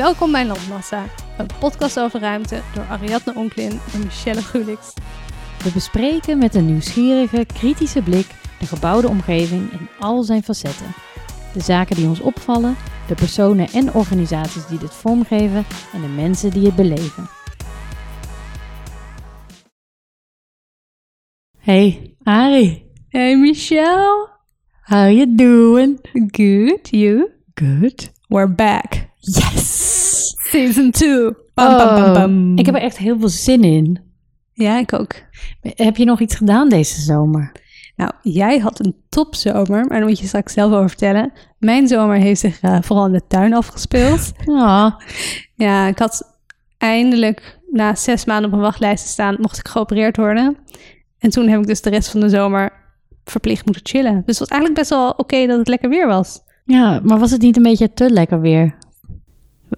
Welkom bij Landmassa, een podcast over ruimte door Ariadne Onklin en Michelle Gulix. We bespreken met een nieuwsgierige, kritische blik de gebouwde omgeving in al zijn facetten. De zaken die ons opvallen, de personen en organisaties die dit vormgeven en de mensen die het beleven. Hey, Ari. Hey Michelle. How you doing? Good, you? Good. We're back. Yes! Season 2. Bam, bam, bam, bam. Oh, Ik heb er echt heel veel zin in. Ja, ik ook. Heb je nog iets gedaan deze zomer? Nou, jij had een topzomer, maar daar moet je straks zelf over vertellen. Mijn zomer heeft zich eh, vooral in de tuin afgespeeld. Ja. Ja, ik had eindelijk na zes maanden op een wachtlijst te staan, mocht ik geopereerd worden. En toen heb ik dus de rest van de zomer verplicht moeten chillen. Dus het was eigenlijk best wel oké dat het lekker weer was. Ja, maar was het niet een beetje te lekker weer?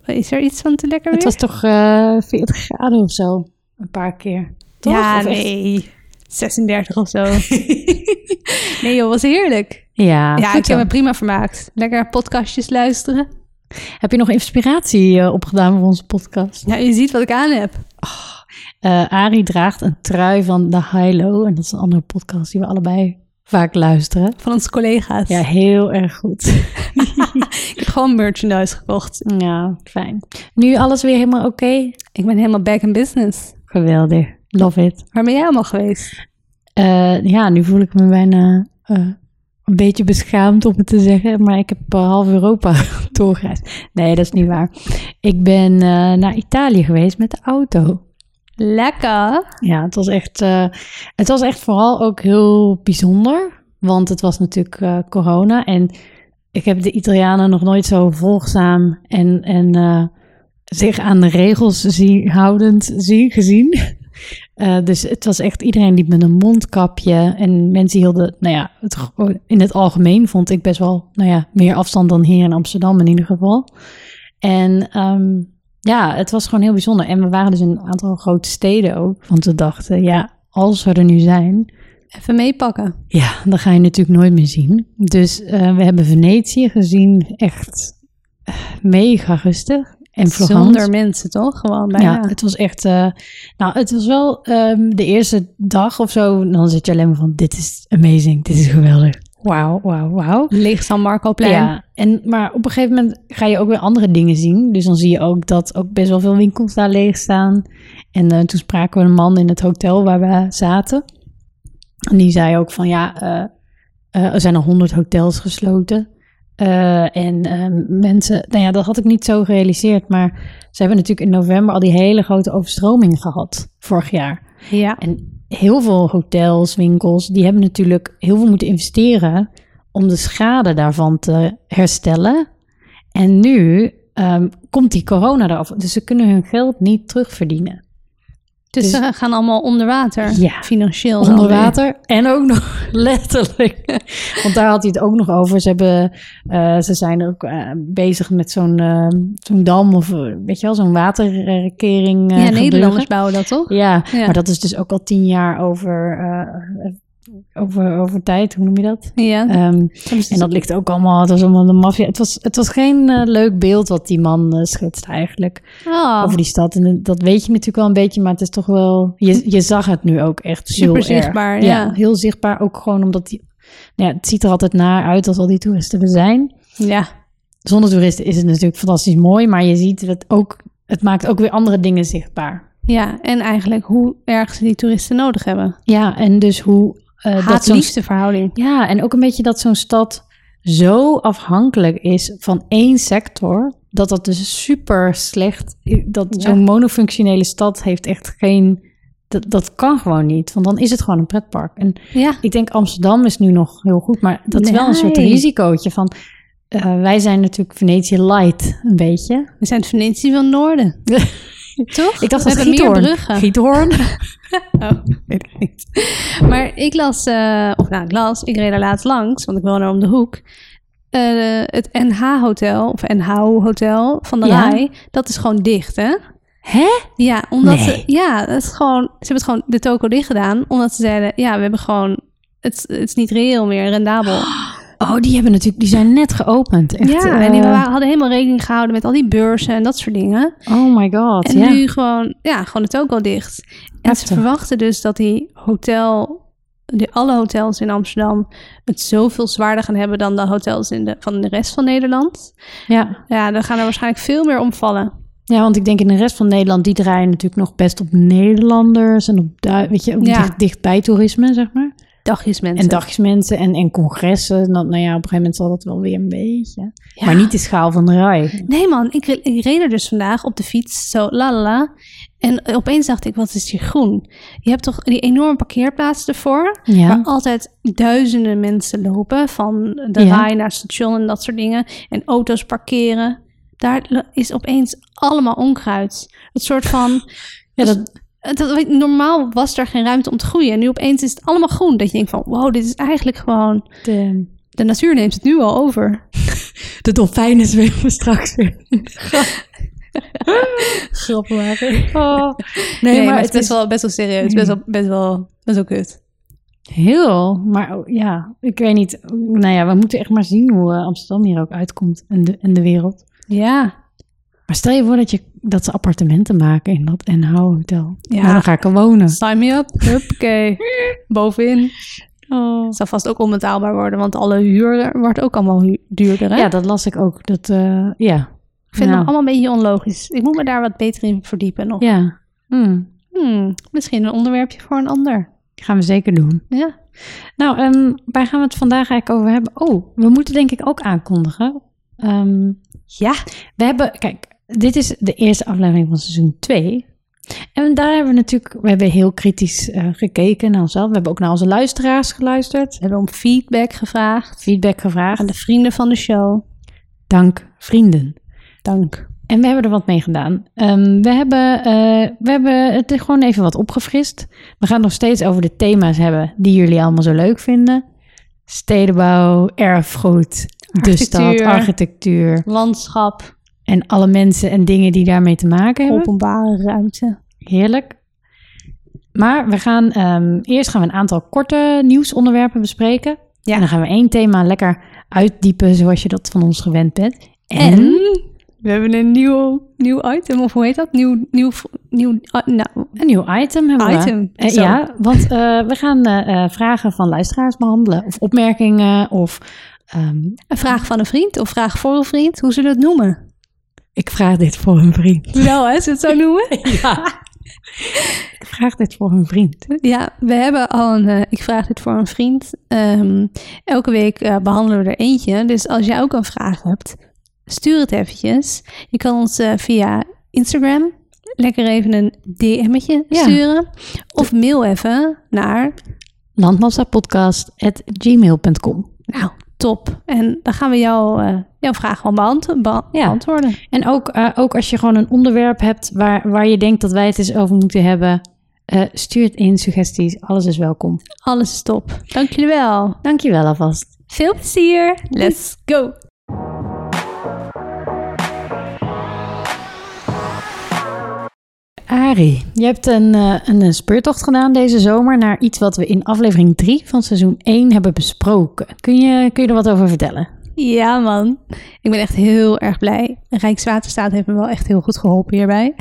Is er iets van te lekker weer? Het was toch eh 40 graden of zo? Een paar keer. Toch? Ja, Of echt- nee. 36 of zo. nee joh, was heerlijk. Ja, Ja, ik heb me prima vermaakt. Lekker podcastjes luisteren. Heb je nog inspiratie eh, opgedaan voor onze podcast? Ja, je ziet wat ik aan heb. Eh Arie draagt een trui van The Hilo. En dat is een andere podcast die we allebei vaak luisteren. Van onze collega's. Ja, heel erg goed. Ik heb gewoon merchandise gekocht. ja, fijn. Nu alles weer helemaal oké? Ik ben helemaal back in business. Geweldig. Love it. Waar ben jij allemaal geweest? Eh, ja, nu voel ik me bijna eh, een beetje beschaamd om het te zeggen, maar ik heb eh, half Europa doorgereisd. Nee, dat is niet waar. Ik ben naar Italië geweest met de auto. Lekker. Ja, het was echt, eh, het was echt vooral ook heel bijzonder, want het was natuurlijk eh, corona en ik heb de Italianen nog nooit zo volgzaam en, en eh, zich aan de regels zie, houdend zien, gezien. Dus het was echt iedereen liep met een mondkapje en mensen hielden, nou ja, het, gewoon in het algemeen vond ik best wel, nou ja, meer afstand dan hier in Amsterdam in ieder geval. En ehm, ja, het was gewoon heel bijzonder. En we waren dus in een aantal grote steden ook, want we dachten, ja, als we er nu zijn, Even meepakken. ja, dan ga je natuurlijk nooit meer zien. Dus eh, we hebben Venetië gezien, echt eh, mega rustig. En Florence. Zonder mensen, toch? Gewoon bijna. Ja, het was echt. eh, nou, het was wel ehm, de eerste dag of zo. Dan zit je alleen maar van: dit is amazing, dit is geweldig. Wauw, wauw, wauw. Leeg San Marco-plein. Ja, en, maar op een gegeven moment ga je ook weer andere dingen zien. Dus dan zie je ook dat ook best wel veel winkels daar leeg staan. En eh, toen spraken we een man in het hotel waar we zaten. En die zei ook van ja, eh, eh, er zijn al honderd hotels gesloten. En mensen, nou ja, dat had ik niet zo gerealiseerd. Maar ze hebben natuurlijk in november al die hele grote overstroming gehad vorig jaar. Ja. En heel veel hotels, winkels, die hebben natuurlijk heel veel moeten investeren om de schade daarvan te herstellen. En nu ehm, komt die corona eraf. Dus ze kunnen hun geld niet terugverdienen. Dus, Dus- ze gaan allemaal onder water. Ja. Financieel. Onder weer. water en ook nog letterlijk. Want daar had hij het ook nog over. Ze, hebben, eh, ze zijn ook eh, bezig met zo'n eh, zo'n dam of weet je wel, zo'n waterkering. Ja. Nederlanders bouwen dat, toch? Ja, Ja. maar dat is dus ook al tien jaar over, over, over tijd, hoe noem je dat? Ja. Ehm, Dus- en dat ligt ook allemaal, het was allemaal de maffia. Het was, het was geen eh, leuk beeld wat die man eh, schetst eigenlijk Oh, over die stad. En dat weet je natuurlijk wel een beetje, maar het is toch wel, je, je zag het nu ook echt heel Super erg. zichtbaar, ja. heel zichtbaar. Ook gewoon omdat die, nou ja, het ziet er altijd naar uit als al die toeristen er zijn. ja. Zonder toeristen is het natuurlijk fantastisch mooi, maar je ziet het ook, het maakt ook weer andere dingen zichtbaar. Ja, en eigenlijk hoe erg ze die toeristen nodig hebben. Ja, en dus hoe eh, dat zo'n Haat-liefde verhouding. Ja, en ook een beetje dat zo'n stad zo afhankelijk is van één sector, dat dat dus super slecht, dat Ja. zo'n monofunctionele stad heeft echt geen, dat, dat kan gewoon niet, want dan is het gewoon een pretpark. En Ja. ik denk Amsterdam is nu nog heel goed, maar dat is wel een soort risicootje van, eh, wij zijn natuurlijk Venetië light, een beetje. We zijn het Venetië van het Noorden. Toch? Ik dacht dat Giethoorn. bruggen. Giethoorn. Oh, weet ik niet. Maar ik las, eh, of nou, ik las, ik reed er laatst langs, want ik woon er om de hoek. Eh, het NH-hotel, of NH-hotel van de Ja. Rai, dat is gewoon dicht, hè? Hè? Ja, omdat Nee. ze, ja, dat is gewoon, ze hebben het gewoon de toko dicht gedaan, omdat ze zeiden, ja, we hebben gewoon, het, het is niet reëel meer, rendabel. Oh, die hebben natuurlijk, die zijn net geopend. Echt, ja, en die eh, waren, hadden helemaal rekening gehouden met al die beurzen en dat soort dingen. Oh my god, En ja. nu gewoon, ja, gewoon het ook al dicht. En ze verwachten dus dat die hotel, die alle hotels in Amsterdam het zoveel zwaarder gaan hebben dan de hotels in de, van de rest van Nederland. ja. Ja, dan gaan er waarschijnlijk veel meer omvallen. Ja, want ik denk in de rest van Nederland, die draaien natuurlijk nog best op Nederlanders en op, weet je, ook Ja. dicht, toerisme, zeg maar. Dagjes mensen. En dagjesmensen en, en congressen. Nou, nou ja, op een gegeven moment zal dat wel weer een beetje. Ja. Maar niet de schaal van de rij. Nee man, ik, ik reed er dus vandaag op de fiets, zo la la la. En opeens dacht ik, wat is hier groen? Je hebt toch die enorme parkeerplaats ervoor, waar Ja, altijd duizenden mensen lopen, van de Ja. rij naar het station en dat soort dingen. En auto's parkeren. Daar is opeens allemaal onkruid. Het soort van... ja dat, het- normaal was er geen ruimte om te groeien. En nu opeens is het allemaal groen. Dat je denkt van, wow, dit is eigenlijk gewoon... de, De natuur neemt het nu al over. de dolfijnen zwemmen straks weer. Grappig maken. Oh. Nee, Nee, maar, maar het is best wel, best wel serieus. Best wel, best wel, best wel kut. Heel, maar oh, ja, ik weet niet. Nou ja, we moeten echt maar zien hoe eh, Amsterdam hier ook uitkomt en de, en de wereld. Ja. Maar stel je voor dat, je, dat ze appartementen maken in dat NH Hotel. Ja. Nou, dan ga ik er wonen. Sign me up. Huppakee. Bovenin. Oh. Het zal vast ook onbetaalbaar worden, want alle huur wordt ook allemaal duurder. Hè? Ja, dat las ik ook. Dat, eh, ja. ik vind nou. het allemaal een beetje onlogisch. Ik moet me daar wat beter in verdiepen nog. Ja, hmm. Hmm, misschien een onderwerpje voor een ander. gaan we zeker doen. Ja. Nou, ehm, waar gaan we het vandaag eigenlijk over hebben? Oh, we moeten denk ik ook aankondigen. Ehm, Ja. we hebben, kijk, dit is de eerste aflevering van seizoen 2. En daar hebben we natuurlijk, we hebben heel kritisch eh, gekeken naar onszelf. We hebben ook naar onze luisteraars geluisterd, We hebben om feedback gevraagd feedback gevraagd. aan de vrienden van de show. Dank, vrienden. Dank. En we hebben er wat mee gedaan. Ehm, we, hebben, eh, we hebben het gewoon even wat opgefrist. We gaan het nog steeds over de thema's hebben die jullie allemaal zo leuk vinden. Stedenbouw, erfgoed, de stad, Architectuur. architectuur. Landschap, En alle mensen en dingen die daarmee te maken hebben. openbare ruimte. Heerlijk. Maar we gaan ehm, eerst gaan we een aantal korte nieuwsonderwerpen bespreken. Ja. En dan gaan we één thema lekker uitdiepen zoals je dat van ons gewend bent. En we hebben een nieuw, nieuw item, of hoe heet dat? Nieuw, nieuw, nieuw, ah, nou, Een nieuw item hebben we. Item, Eh, zo. ja, want eh, we gaan eh, eh, vragen van luisteraars behandelen. Of opmerkingen. Of ehm, een vraag van een vriend of vraag voor een vriend. Hoe zullen we het noemen? Ik vraag dit voor een vriend. Wel, hè? We het zo noemen? Ja. ik vraag dit voor een vriend. Ja, we hebben al een. eh, ik vraag dit voor een vriend. Ehm, elke week eh, behandelen we er eentje. Dus als jij ook een vraag hebt, stuur het eventjes. Je kan ons eh, via Instagram lekker even een DM'tje Ja. sturen. Of mail even naar. Landmassapodcast.gmail.com Nou, top. En dan gaan we jou, jouw vraag gewoon beant- be- Ja. beantwoorden. En ook, eh, ook als je gewoon een onderwerp hebt waar, waar je denkt dat wij het eens over moeten hebben. eh, stuur het in, suggesties. Alles is welkom. Alles is top. Dank jullie wel. Dankjewel alvast. Veel plezier. Let's go. Ari, je hebt een, eh, een, een speurtocht gedaan deze zomer naar iets wat we in aflevering 3 van seizoen 1 hebben besproken. Kun je, kun je er wat over vertellen? Ja, man. Ik ben echt heel erg blij. Rijkswaterstaat heeft me wel echt heel goed geholpen hierbij.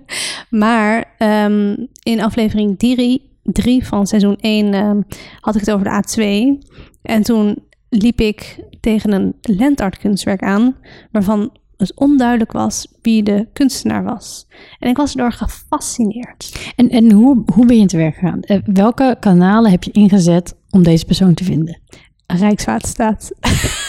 maar ehm, in aflevering 3 van seizoen 1 ehm, had ik het over de A2. En toen liep ik tegen een landartkunstwerk aan... waarvan het onduidelijk was wie de kunstenaar was. En ik was erdoor gefascineerd. En, en hoe, hoe ben je te werk gegaan? Eh, welke kanalen heb je ingezet om deze persoon te vinden? Rijkswaterstaat.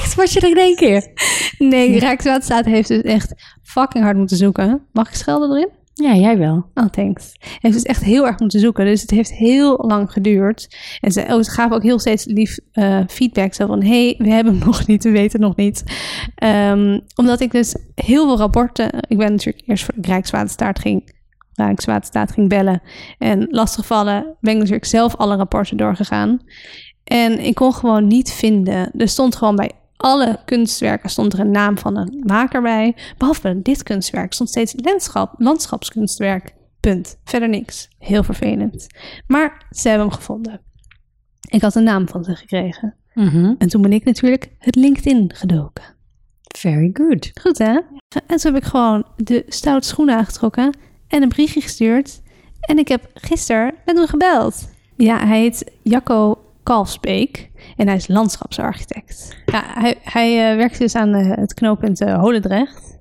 Echt? Was je er in één keer? Nee, Rijkswaterstaat heeft dus echt fucking hard moeten zoeken. Mag ik schelden erin? Ja, jij wel. Oh, thanks. Heeft dus echt heel erg moeten zoeken. Dus het heeft heel lang geduurd. En ze, oh, ze gaven ook heel steeds lief eh, feedback. Zo van, hey, we hebben hem nog niet, we weten nog niet. Ehm, omdat ik dus heel veel rapporten... Ik ben natuurlijk eerst voor Rijkswaterstaat ging, Rijkswaterstaat ging bellen. En lastigvallen ben ik natuurlijk zelf alle rapporten doorgegaan. En ik kon gewoon niet vinden. Er stond gewoon bij alle kunstwerken stond er een naam van een maker bij. Behalve dit kunstwerk stond steeds landschap, landschapskunstwerk. Punt. Verder niks. Heel vervelend. Maar ze hebben hem gevonden. Ik had een naam van ze gekregen. Mhm. En toen ben ik natuurlijk het LinkedIn gedoken. Very good. Goed hè? En toen heb ik gewoon de stoute schoenen aangetrokken en een briefje gestuurd. En ik heb gisteren met hem gebeld. Ja, hij heet Jacco Kalfsbeek en hij is landschapsarchitect. Ja, hij, hij eh, werkt dus aan eh, het knooppunt eh, Holendrecht.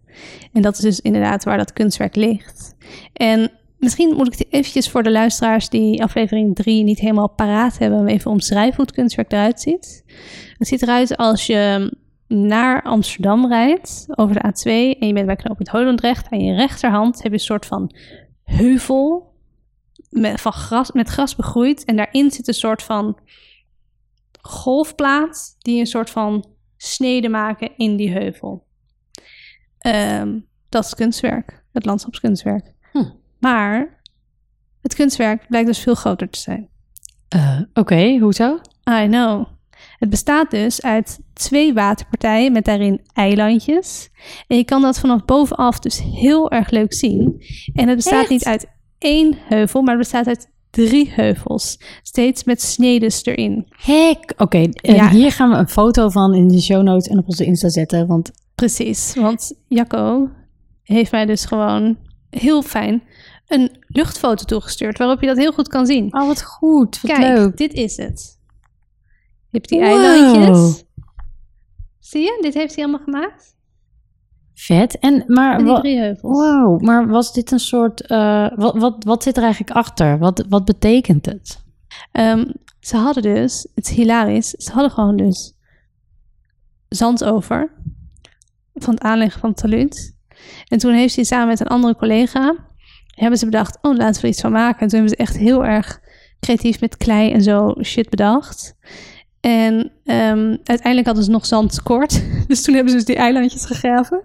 En dat is dus inderdaad waar dat kunstwerk ligt. En misschien moet ik het eventjes voor de luisteraars die aflevering 3 niet helemaal paraat hebben... even omschrijven hoe het kunstwerk eruit ziet. Het ziet eruit als je naar Amsterdam rijdt over de A2 en je bent bij knooppunt Holendrecht. Aan je rechterhand heb je een soort van heuvel met, van gras, met gras begroeid. En daarin zit een soort van golfplaat die een soort van snede maken in die heuvel. Ehm, dat is kunstwerk, het landschapskunstwerk. Hm. Maar het kunstwerk blijkt dus veel groter te zijn. Eh, Oké, hoezo? I know. Het bestaat dus uit twee waterpartijen met daarin eilandjes. En je kan dat vanaf bovenaf dus heel erg leuk zien. En het bestaat Echt? niet uit één heuvel, maar het bestaat uit drie heuvels. Steeds met snedes erin. Hek. Oké, Ja. hier gaan we een foto van in de show notes en op onze Insta zetten. Want Precies, want Jacco heeft mij dus gewoon heel fijn een luchtfoto toegestuurd... waarop je dat heel goed kan zien. oh, wat goed. Wat Kijk, leuk. dit is het. Je hebt die Wow. eilandjes. Zie je? Dit heeft hij allemaal gemaakt. Vet. En maar En die drie heuvels. Wow, maar was dit een soort. eh, wat, wat, wat zit er eigenlijk achter? Wat, wat betekent het? Ehm, ze hadden dus, het is hilarisch, ze hadden gewoon dus zand over van het aanleggen van het talud. En toen heeft hij samen met een andere collega, hebben ze bedacht, oh laten we er iets van maken. En toen hebben ze echt heel erg creatief met klei en zo shit bedacht. En ehm, uiteindelijk hadden ze nog zand tekort. Dus toen hebben ze dus die eilandjes gegraven.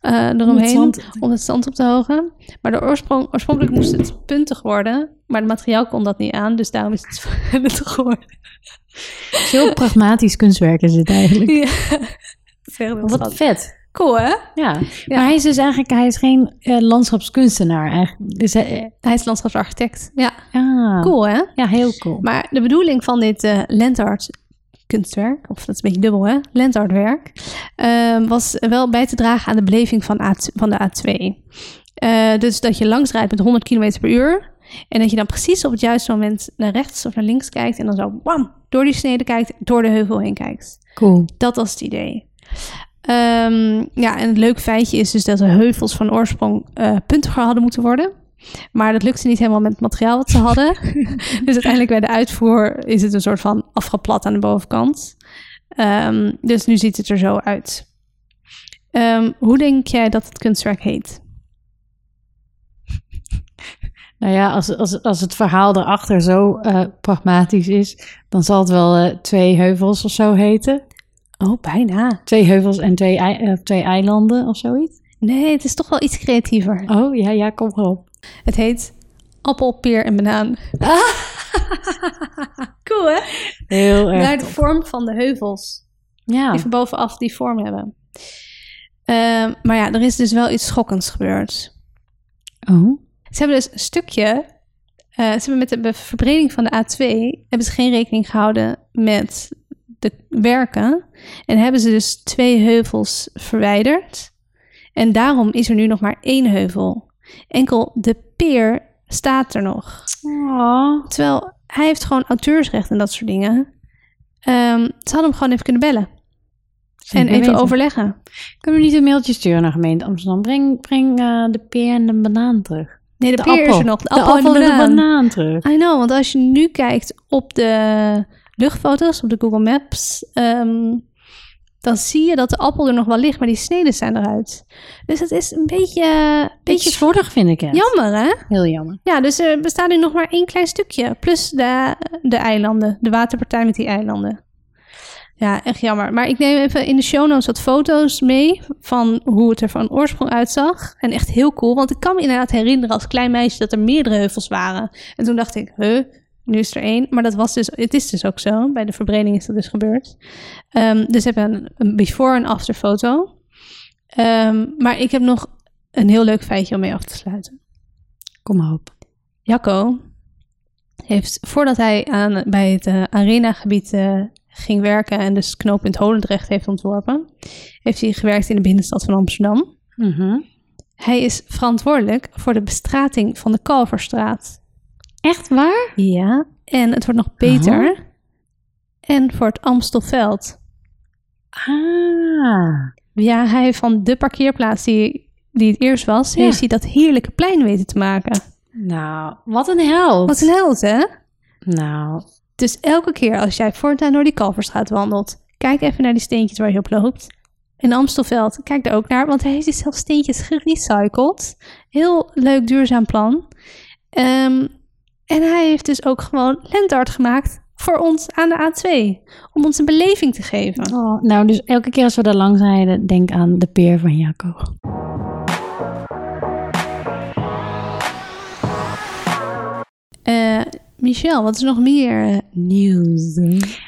eh eromheen om het zand op te hogen. Maar de oorsprong, oorspronkelijk moest het puntig worden. Maar het materiaal kon dat niet aan. Dus daarom is het het geworden. Heel pragmatisch kunstwerk is het eigenlijk. Ja. Wat vet. Cool, hè? Ja. maar hij is dus eigenlijk hij is geen eh, landschapskunstenaar. Eigenlijk. Dus hij, Hij is landschapsarchitect. Ja, ah, cool, hè? Ja, heel cool. Maar de bedoeling van dit eh landart kunstwerk, of dat is een beetje dubbel hè, landartwerk, eh, was wel bij te dragen aan de beleving van, A, van de A2. Eh, dus dat je langs rijdt met 100 km per uur en dat je dan precies op het juiste moment naar rechts of naar links kijkt en dan zo bam, door die snede kijkt, door de heuvel heen kijkt. Cool. Dat was het idee. Ehm, ja, en het leuke feitje is dus dat de heuvels van oorsprong eh, puntiger hadden moeten worden. Maar dat lukte niet helemaal met het materiaal wat ze hadden. dus uiteindelijk bij de uitvoer is het een soort van afgeplat aan de bovenkant. Ehm, dus nu ziet het er zo uit. Ehm, hoe denk jij dat het kunstwerk heet? Nou ja, als, als, als het verhaal erachter zo eh, pragmatisch is, dan zal het wel eh, twee heuvels of zo heten. Oh, bijna. Twee heuvels en twee, eh, twee eilanden of zoiets. Nee, het is toch wel iets creatiever. Oh ja, ja, kom erop. Het heet appel, peer en banaan. cool, hè? Heel erg. Naar de vorm van de heuvels. Ja. die van bovenaf die vorm hebben. Ehm, maar ja, er is dus wel iets schokkends gebeurd. Oh. Ze hebben dus een stukje. eh, ze hebben met de verbreding van de A2 hebben ze geen rekening gehouden met de werken. En hebben ze dus twee heuvels verwijderd. En daarom is er nu nog maar één heuvel. Enkel de peer staat er nog. Terwijl hij heeft gewoon auteursrecht en dat soort dingen. Ehm, ze hadden hem gewoon even kunnen bellen. En even overleggen. Kunnen we niet een mailtje sturen naar gemeente Amsterdam? Breng, breng eh, de peer en de banaan terug. Nee, de, De peer is appel. er nog. De, De appel, en de banaan. banaan terug. I know, want als je nu kijkt op de luchtfoto's, op de Google Maps, ehm, dan zie je dat de appel er nog wel ligt, maar die sneden zijn eruit. Dus het is een beetje, Beetje beetje slordig vind ik het. jammer, hè? Heel jammer. Ja, dus er bestaat nu nog maar één klein stukje. Plus de, de eilanden, de waterpartij met die eilanden. Ja, echt jammer. Maar ik neem even in de show notes wat foto's mee van hoe het er van oorsprong uitzag. En echt heel cool, want ik kan me inderdaad herinneren als klein meisje dat er meerdere heuvels waren. En toen dacht ik, huh, nu is er één. Maar dat was dus, het is dus ook zo. Bij de verbreding is dat dus gebeurd. Ehm, dus we hebben een, een before- en after foto. Ehm, maar ik heb nog een heel leuk feitje om mee af te sluiten. Kom maar op. Jacco heeft, voordat hij aan, bij het eh, arenagebied eh, ging werken en dus knooppunt Holendrecht heeft ontworpen, heeft hij gewerkt in de binnenstad van Amsterdam. Mhm. Hij is verantwoordelijk voor de bestrating van de Kalverstraat. Echt waar? Ja. En het wordt nog beter. En voor het Amstelveld. Ah. Ja, hij heeft van de parkeerplaats die, die het eerst was, Ja. heeft hij dat heerlijke plein weten te maken. Nou, wat een held. Wat een held, hè? Nou, Dus elke keer als jij voortaan door die Kalverstraat wandelt, kijk even naar die steentjes waar je op loopt. In Amstelveld, kijk daar ook naar, want hij heeft dus zelf steentjes gerecycled. Heel leuk duurzaam plan. Ehm, en hij heeft dus ook gewoon lentart gemaakt voor ons aan de A2. Om ons een beleving te geven. oh, nou, dus elke keer als we daar langs rijden, denk aan de peer van Jaco. Eh, Michel, wat is nog meer eh, nieuws?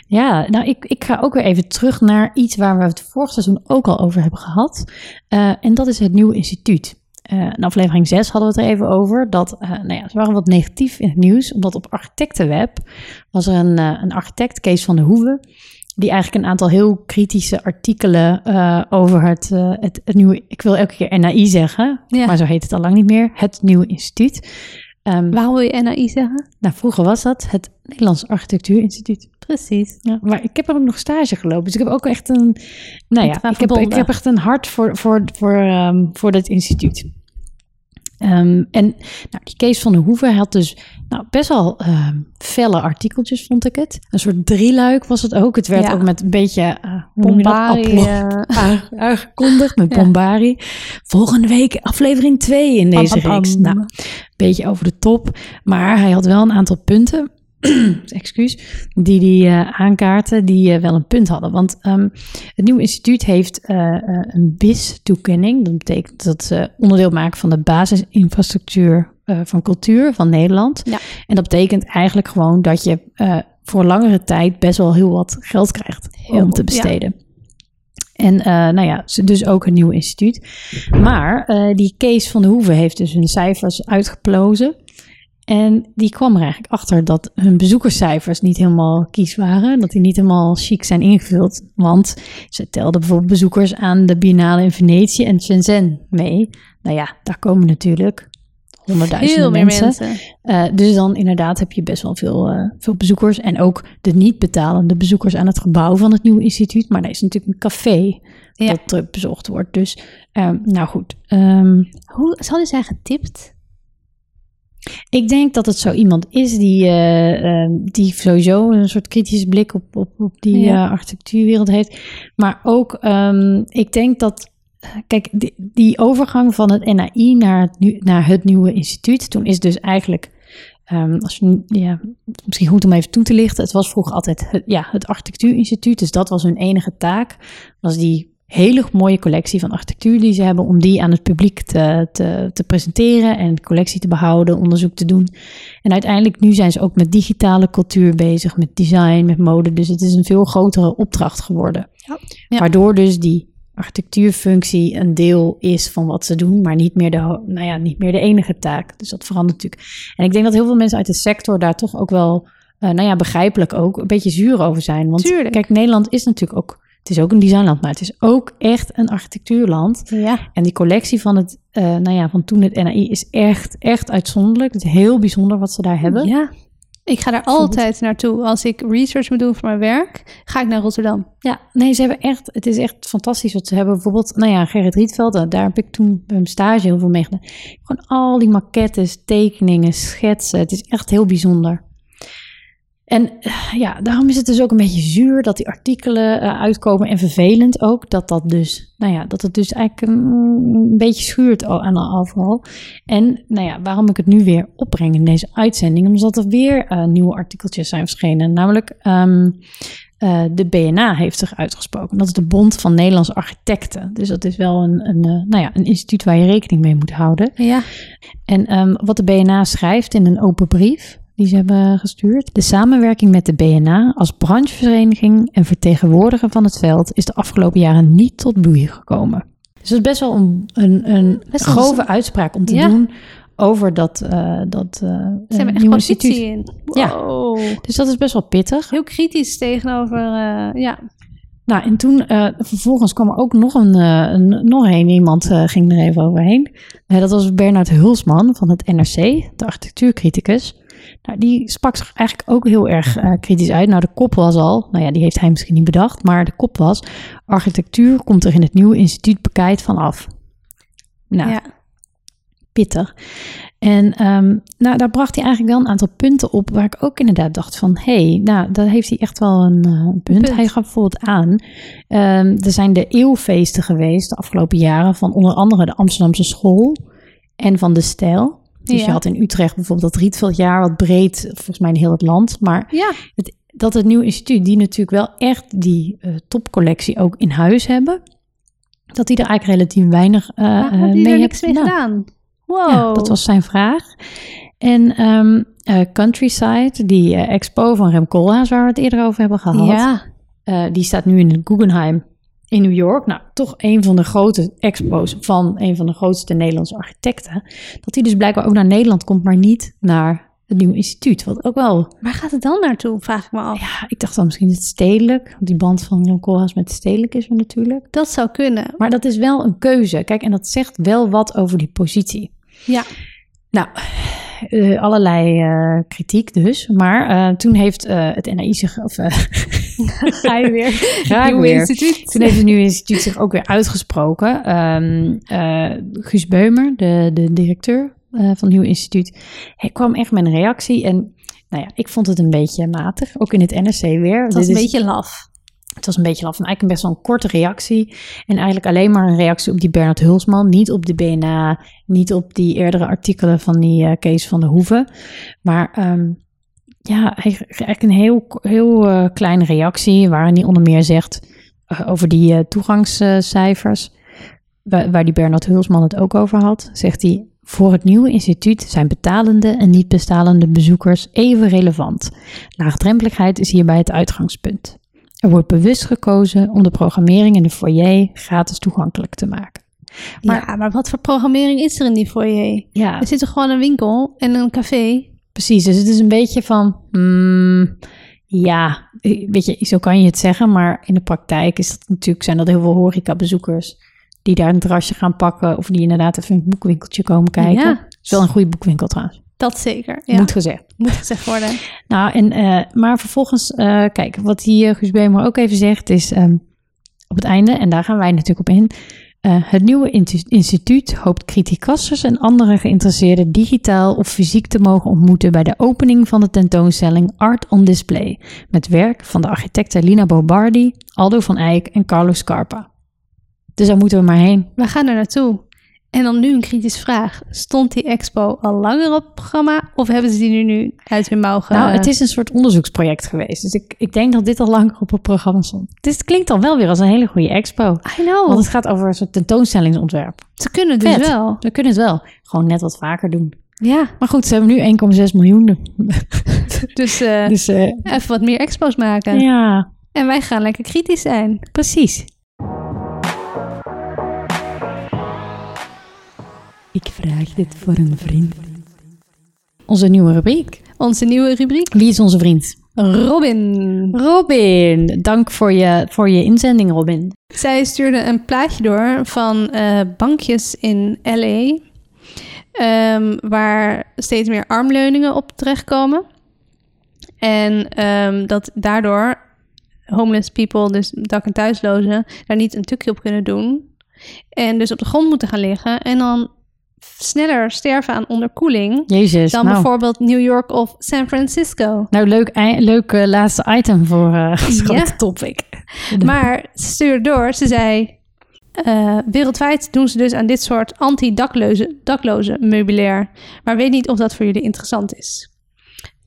Ja, nou, ik, ik ga ook weer even terug naar iets waar we het vorig seizoen ook al over hebben gehad. Eh, en dat is het nieuwe instituut. Eh, in aflevering 6 hadden we het er even over. Dat, eh, nou ja, ze waren wat negatief in het nieuws. Omdat op architectenweb was er een, eh, een architect, Kees van der Hoeven. Die eigenlijk een aantal heel kritische artikelen over het, het, het nieuwe... Ik wil elke keer NAI zeggen, Ja. maar zo heet het al lang niet meer. Het nieuwe instituut. Ehm, Waarom wil je NAI zeggen? nou, vroeger was dat het Nederlands Architectuurinstituut. Precies. Ja, maar ik heb er ook nog stage gelopen. Dus ik heb ook echt een. Nou ja, ik heb, ik verbonden. heb echt een hart voor, voor, voor, ehm, voor dat instituut. Ehm, en nou, die Kees van der Hoeven had dus nou, best wel ehm, felle artikeltjes, vond ik het. Een soort drieluik was het ook. Het werd Ja. ook met een beetje eh, je dat? Bombari, eh, aange- aangekondigd met Ja. Bombari. Volgende week aflevering 2 in deze pam, reeks. Nou, een beetje over de top. Maar hij had wel een aantal punten, excuus, die hij eh, aankaarten, die eh, wel een punt hadden. Want ehm, het nieuwe instituut heeft eh, een BIS-toekenning. Dat betekent dat ze onderdeel maken van de basisinfrastructuur van cultuur van Nederland. Ja. En dat betekent eigenlijk gewoon dat je voor langere tijd best wel heel wat geld krijgt Heel om te ja. besteden. En nou ja, dus ook een nieuw instituut. Maar die Kees van de Hoeven heeft dus hun cijfers uitgeplozen. En die kwam er eigenlijk achter dat hun bezoekerscijfers niet helemaal kies waren. Dat die niet helemaal chic zijn ingevuld. Want ze telden bijvoorbeeld bezoekers aan de Biennale in Venetië en Shenzhen mee. Nou ja, daar komen natuurlijk honderdduizenden Heel meer mensen. mensen. Eh, dus dan inderdaad heb je best wel veel, eh, veel bezoekers. En ook de niet betalende bezoekers aan het gebouw van het nieuwe instituut. Maar er is natuurlijk een café Ja. dat druk bezocht wordt. Dus ehm, nou goed. Ehm, Hoe hij zijn getipt? Ik denk dat het zo iemand is die, eh, ehm, die sowieso een soort kritische blik op, op, op die Ja. eh, architectuurwereld heeft. Maar ook, ehm, ik denk dat, kijk, die, die overgang van het NAI naar het, nu, naar het nieuwe instituut, toen is dus eigenlijk, ehm, als je, ja, misschien goed om even toe te lichten, het was vroeger altijd het, ja, het architectuurinstituut, dus dat was hun enige taak, was die hele mooie collectie van architectuur die ze hebben, om die aan het publiek te, te, te presenteren en de collectie te behouden, onderzoek te doen. En uiteindelijk nu zijn ze ook met digitale cultuur bezig, met design, met mode. Dus het is een veel grotere opdracht geworden. Ja. Waardoor dus die architectuurfunctie een deel is van wat ze doen, maar niet meer, de, nou ja, niet meer de enige taak. Dus dat verandert natuurlijk. En ik denk dat heel veel mensen uit de sector daar toch ook wel, eh, nou ja, begrijpelijk ook, een beetje zuur over zijn. Want Tuurlijk. kijk, Nederland is natuurlijk ook, het is ook een designland, maar het is ook echt een architectuurland. Ja. En die collectie van het, eh, nou ja, van toen het NAI is echt, echt uitzonderlijk. Het is heel bijzonder wat ze daar hebben. Ja. Ik ga daar altijd naartoe. Als ik research moet doen voor mijn werk, ga ik naar Rotterdam. Ja, nee, ze hebben echt, het is echt fantastisch wat ze hebben. Bijvoorbeeld, nou ja, Gerrit Rietveld, eh, daar heb ik toen bij mijn stage heel veel mee gedaan. Gewoon al die maquettes, tekeningen, schetsen. Het is echt heel bijzonder. En eh, ja, daarom is het dus ook een beetje zuur dat die artikelen eh, uitkomen. En vervelend ook dat dat dus, nou ja, dat het dus eigenlijk een, een beetje schuurt al- aan overal. En nou ja, waarom ik het nu weer opbreng in deze uitzending, omdat er weer eh, nieuwe artikeltjes zijn verschenen. Namelijk, ehm, eh, de BNA heeft zich uitgesproken. Dat is de Bond van Nederlandse Architecten. Dus dat is wel een, een, nou ja, een instituut waar je rekening mee moet houden. Ja. En ehm, wat de BNA schrijft in een open brief die ze hebben gestuurd. De samenwerking met de BNA als branchevereniging en vertegenwoordiger van het veld is de afgelopen jaren niet tot bloei gekomen. Dus dat is best wel een, een, een Best grove uitspraak om te Ja. doen over dat, eh, dat eh, Ze hebben echt positie in. Ja. Dus dat is best wel pittig. Heel kritisch tegenover, eh, ja. Nou, en toen vervolgens kwam er ook nog een, een nog een iemand ging er even overheen. Dat was Bernard Hulsman van het NRC, de architectuurcriticus. Nou, die sprak zich eigenlijk ook heel erg eh, kritisch uit. Nou, de kop was al, nou ja, die heeft hij misschien niet bedacht, maar de kop was: architectuur komt er in het nieuwe instituut bekijkt van af. Nou, ja. pittig. En ehm, nou, daar bracht hij eigenlijk wel een aantal punten op waar ik ook inderdaad dacht van, hé, hey, nou, daar heeft hij echt wel een eh, punt. punt. Hij gaf bijvoorbeeld aan, ehm, er zijn de eeuwfeesten geweest de afgelopen jaren van onder andere de Amsterdamse school en van de stijl. Dus Ja. je had in Utrecht bijvoorbeeld dat Rietveldjaar, wat breed, volgens mij in heel het land. Maar Ja, dat het nieuwe instituut, die natuurlijk wel echt die eh, topcollectie ook in huis hebben, dat die er eigenlijk relatief weinig hij mee heeft niks mee gedaan. gedaan? Wow. Ja, dat was zijn vraag. En ehm, eh, Countryside, die expo van Rem Koolhaas, waar we het eerder over hebben gehad, Ja, eh, die staat nu in het Guggenheim in New York. Nou, toch een van de grote expos van een van de grootste Nederlandse architecten. Dat die dus blijkbaar ook naar Nederland komt, maar niet naar het nieuwe instituut. Wat ook wel, waar gaat het dan naartoe, vraag ik me af. ja, ik dacht dan misschien het stedelijk. Want die band van Rem Koolhaas met stedelijk is er natuurlijk. Dat zou kunnen. Maar dat is wel een keuze. Kijk, en dat zegt wel wat over die positie. Ja, Nou, eh, allerlei eh, kritiek dus. Maar eh, toen heeft het NAI zich... Of, ga je weer. Ga ik Nieuwe weer. instituut. Toen heeft het nieuwe instituut zich ook weer uitgesproken. Eh, Guus Beumer, de, de directeur van het nieuwe instituut, hij kwam echt met een reactie. En nou ja, ik vond het een beetje matig. Ook in het NRC weer. Het was Dit een is- beetje laf. Het was een beetje af. Eigenlijk een best wel een korte reactie. En eigenlijk alleen maar een reactie op die Bernard Hulsman. Niet op de BNA. Niet op die eerdere artikelen van die eh, Kees van der Hoeven. Maar ehm, ja, eigenlijk een heel, heel eh, kleine reactie. Waarin hij onder meer zegt eh, over die toegangscijfers. Waar, waar die Bernard Hulsman het ook over had. Zegt hij. Voor het nieuwe instituut zijn betalende en niet betalende bezoekers even relevant. Laagdrempeligheid is hierbij het uitgangspunt. Er wordt bewust gekozen om de programmering in de foyer gratis toegankelijk te maken. Maar, ja, maar wat voor programmering is er in die foyer? Ja, Er zit er gewoon een winkel en een café. precies. Dus het is een beetje van, mm, ja, weet je, zo kan je het zeggen, maar in de praktijk is dat natuurlijk, zijn dat heel veel horecabezoekers die daar een terrasje gaan pakken of die inderdaad even een boekwinkeltje komen kijken. Ja. Het is wel een goede boekwinkel trouwens, Dat zeker. Ja, moet moet, gezegd. gezegd worden. Nou, en, eh, maar vervolgens, eh, kijk, wat die uh, Guus Beemer ook even zegt is ehm, op het einde, en daar gaan wij natuurlijk op in. eh, het nieuwe instituut hoopt criticasters en andere geïnteresseerden digitaal of fysiek te mogen ontmoeten bij de opening van de tentoonstelling Art on Display. Met werk van de architecten Lina Bobardi, Aldo van Eyck en Carlos Scarpa. Dus daar moeten we maar heen. We gaan er naartoe. En dan nu een kritische vraag. Stond die expo al langer op het programma? Of hebben ze die nu, nu uit hun mouw ge... Nou, het is een soort onderzoeksproject geweest. Dus ik, ik denk dat dit al langer op het programma stond. Dus het klinkt dan wel weer als een hele goede expo. I know. Want het gaat over een soort tentoonstellingsontwerp. Ze kunnen dus Vet. wel. We kunnen het wel. Gewoon net wat vaker doen. Ja, Maar goed, ze hebben nu 1,6 miljoen. dus, eh, Dus eh, even wat meer expos maken. ja, En wij gaan lekker kritisch zijn. precies. Ik vraag dit voor een vriend. Onze nieuwe rubriek. Onze nieuwe rubriek. Wie is onze vriend? Robin. Robin. Dank voor je, voor je inzending, Robin. Zij stuurde een plaatje door van eh, bankjes in LA. ehm, waar steeds meer armleuningen op terechtkomen. En ehm, dat daardoor homeless people, dus dak- en thuislozen, daar niet een tukje op kunnen doen. En dus op de grond moeten gaan liggen. En dan sneller sterven aan onderkoeling. Jezus. Dan nou, bijvoorbeeld New York of San Francisco. nou leuk, leuk eh, laatste item voor zo'n Ja. topic. Maar ze stuurde door, ze zei... eh, wereldwijd doen ze dus aan dit soort anti-dakloze dakloze meubilair. Maar weet niet of dat voor jullie interessant is.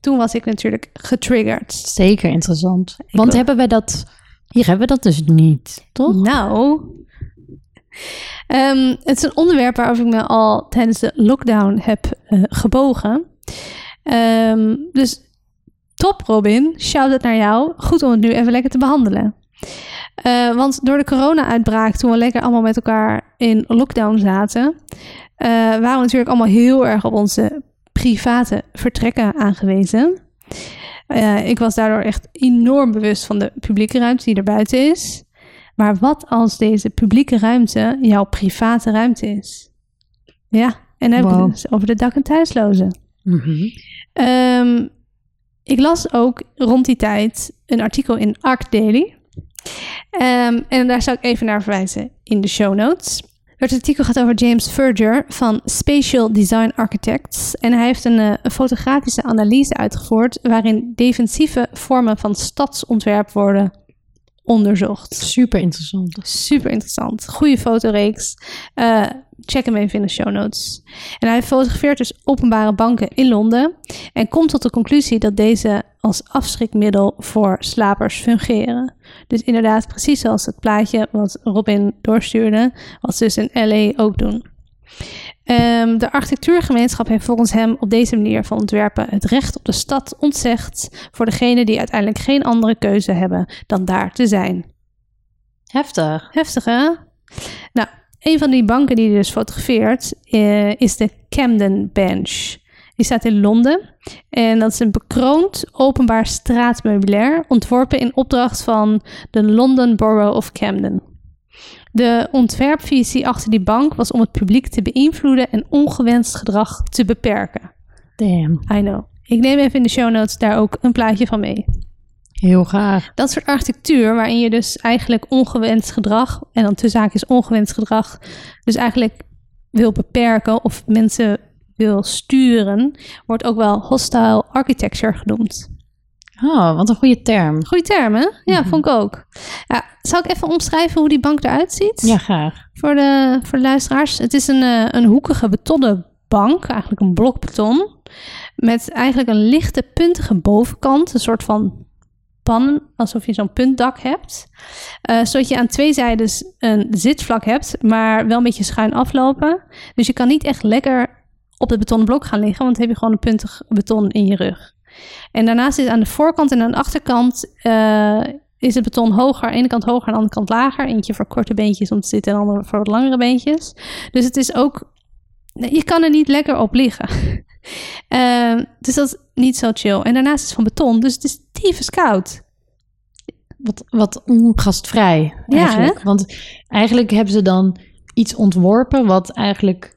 Toen was ik natuurlijk getriggerd. Zeker interessant. Want hebben wij dat... Hier hebben we dat dus niet, toch? Nou, ehm, het is een onderwerp waarover ik me al tijdens de lockdown heb eh, gebogen. Ehm, dus top Robin, shout-out naar jou. Goed om het nu even lekker te behandelen. Eh, want door de corona-uitbraak, toen we lekker allemaal met elkaar in lockdown zaten, eh, waren we natuurlijk allemaal heel erg op onze private vertrekken aangewezen. Ik was daardoor echt enorm bewust van de publieke ruimte die er buiten is. Maar wat als deze publieke ruimte jouw private ruimte is? Ja, en dan heb ik Wow. het dus over de dak- en thuislozen. Ehm, ik las ook rond die tijd een artikel in Arc Daily. Ehm, en daar zou ik even naar verwijzen in de show notes. Het artikel gaat over James Verger van Spatial Design Architects. En hij heeft een, eh, een fotografische analyse uitgevoerd waarin defensieve vormen van stadsontwerp worden onderzocht. Super interessant. Super interessant. Goede fotoreeks. Eh, check hem even in de show notes. En hij fotografeert dus openbare banken in Londen. En komt tot de conclusie dat deze als afschrikmiddel voor slapers fungeren. Dus inderdaad, precies zoals het plaatje wat Robin doorstuurde, wat ze dus in LA ook doen. Ehm, de architectuurgemeenschap heeft volgens hem op deze manier van ontwerpen het recht op de stad ontzegd voor degenen die uiteindelijk geen andere keuze hebben dan daar te zijn. Heftig. Heftig, hè? Nou, een van die banken die hij dus fotografeert eh, is de Camden Bench. Die staat in Londen. En dat is een bekroond openbaar straatmeubilair... ontworpen in opdracht van de London Borough of Camden. De ontwerpvisie achter die bank was om het publiek te beïnvloeden... en ongewenst gedrag te beperken. Damn. I know. Ik neem even in de show notes daar ook een plaatje van mee. Heel graag. Dat soort architectuur waarin je dus eigenlijk ongewenst gedrag, en dan tussen haakjes ongewenst gedrag, dus eigenlijk wil beperken of mensen wil sturen, wordt ook wel hostile architecture genoemd. Oh, wat een goede term. Goeie term, hè? Ja, Mhm. vond ik ook. Ja, zal ik even omschrijven hoe die bank eruit ziet? Ja, graag. Voor de, voor de luisteraars. Het is een, eh, een hoekige betonnen bank, eigenlijk een blok beton. Met eigenlijk een lichte puntige bovenkant. Een soort van pan, alsof je zo'n puntdak hebt. Eh, zodat je aan twee zijden een zitvlak hebt, maar wel een beetje schuin aflopen. Dus je kan niet echt lekker op het betonnen blok gaan liggen, want dan heb je gewoon een puntig beton in je rug. En daarnaast is aan de voorkant en aan de achterkant eh, is het beton hoger. Aan de ene kant hoger, aan de andere kant lager. Eentje voor korte beentjes om te zitten en de andere voor wat langere beentjes. Dus het is ook... Je kan er niet lekker op liggen. Ehm, dus dat is niet zo chill. En daarnaast is het van beton, dus het is tyfus koud. Wat, wat ongastvrij Ja, eigenlijk. Want eigenlijk hebben ze dan iets ontworpen wat eigenlijk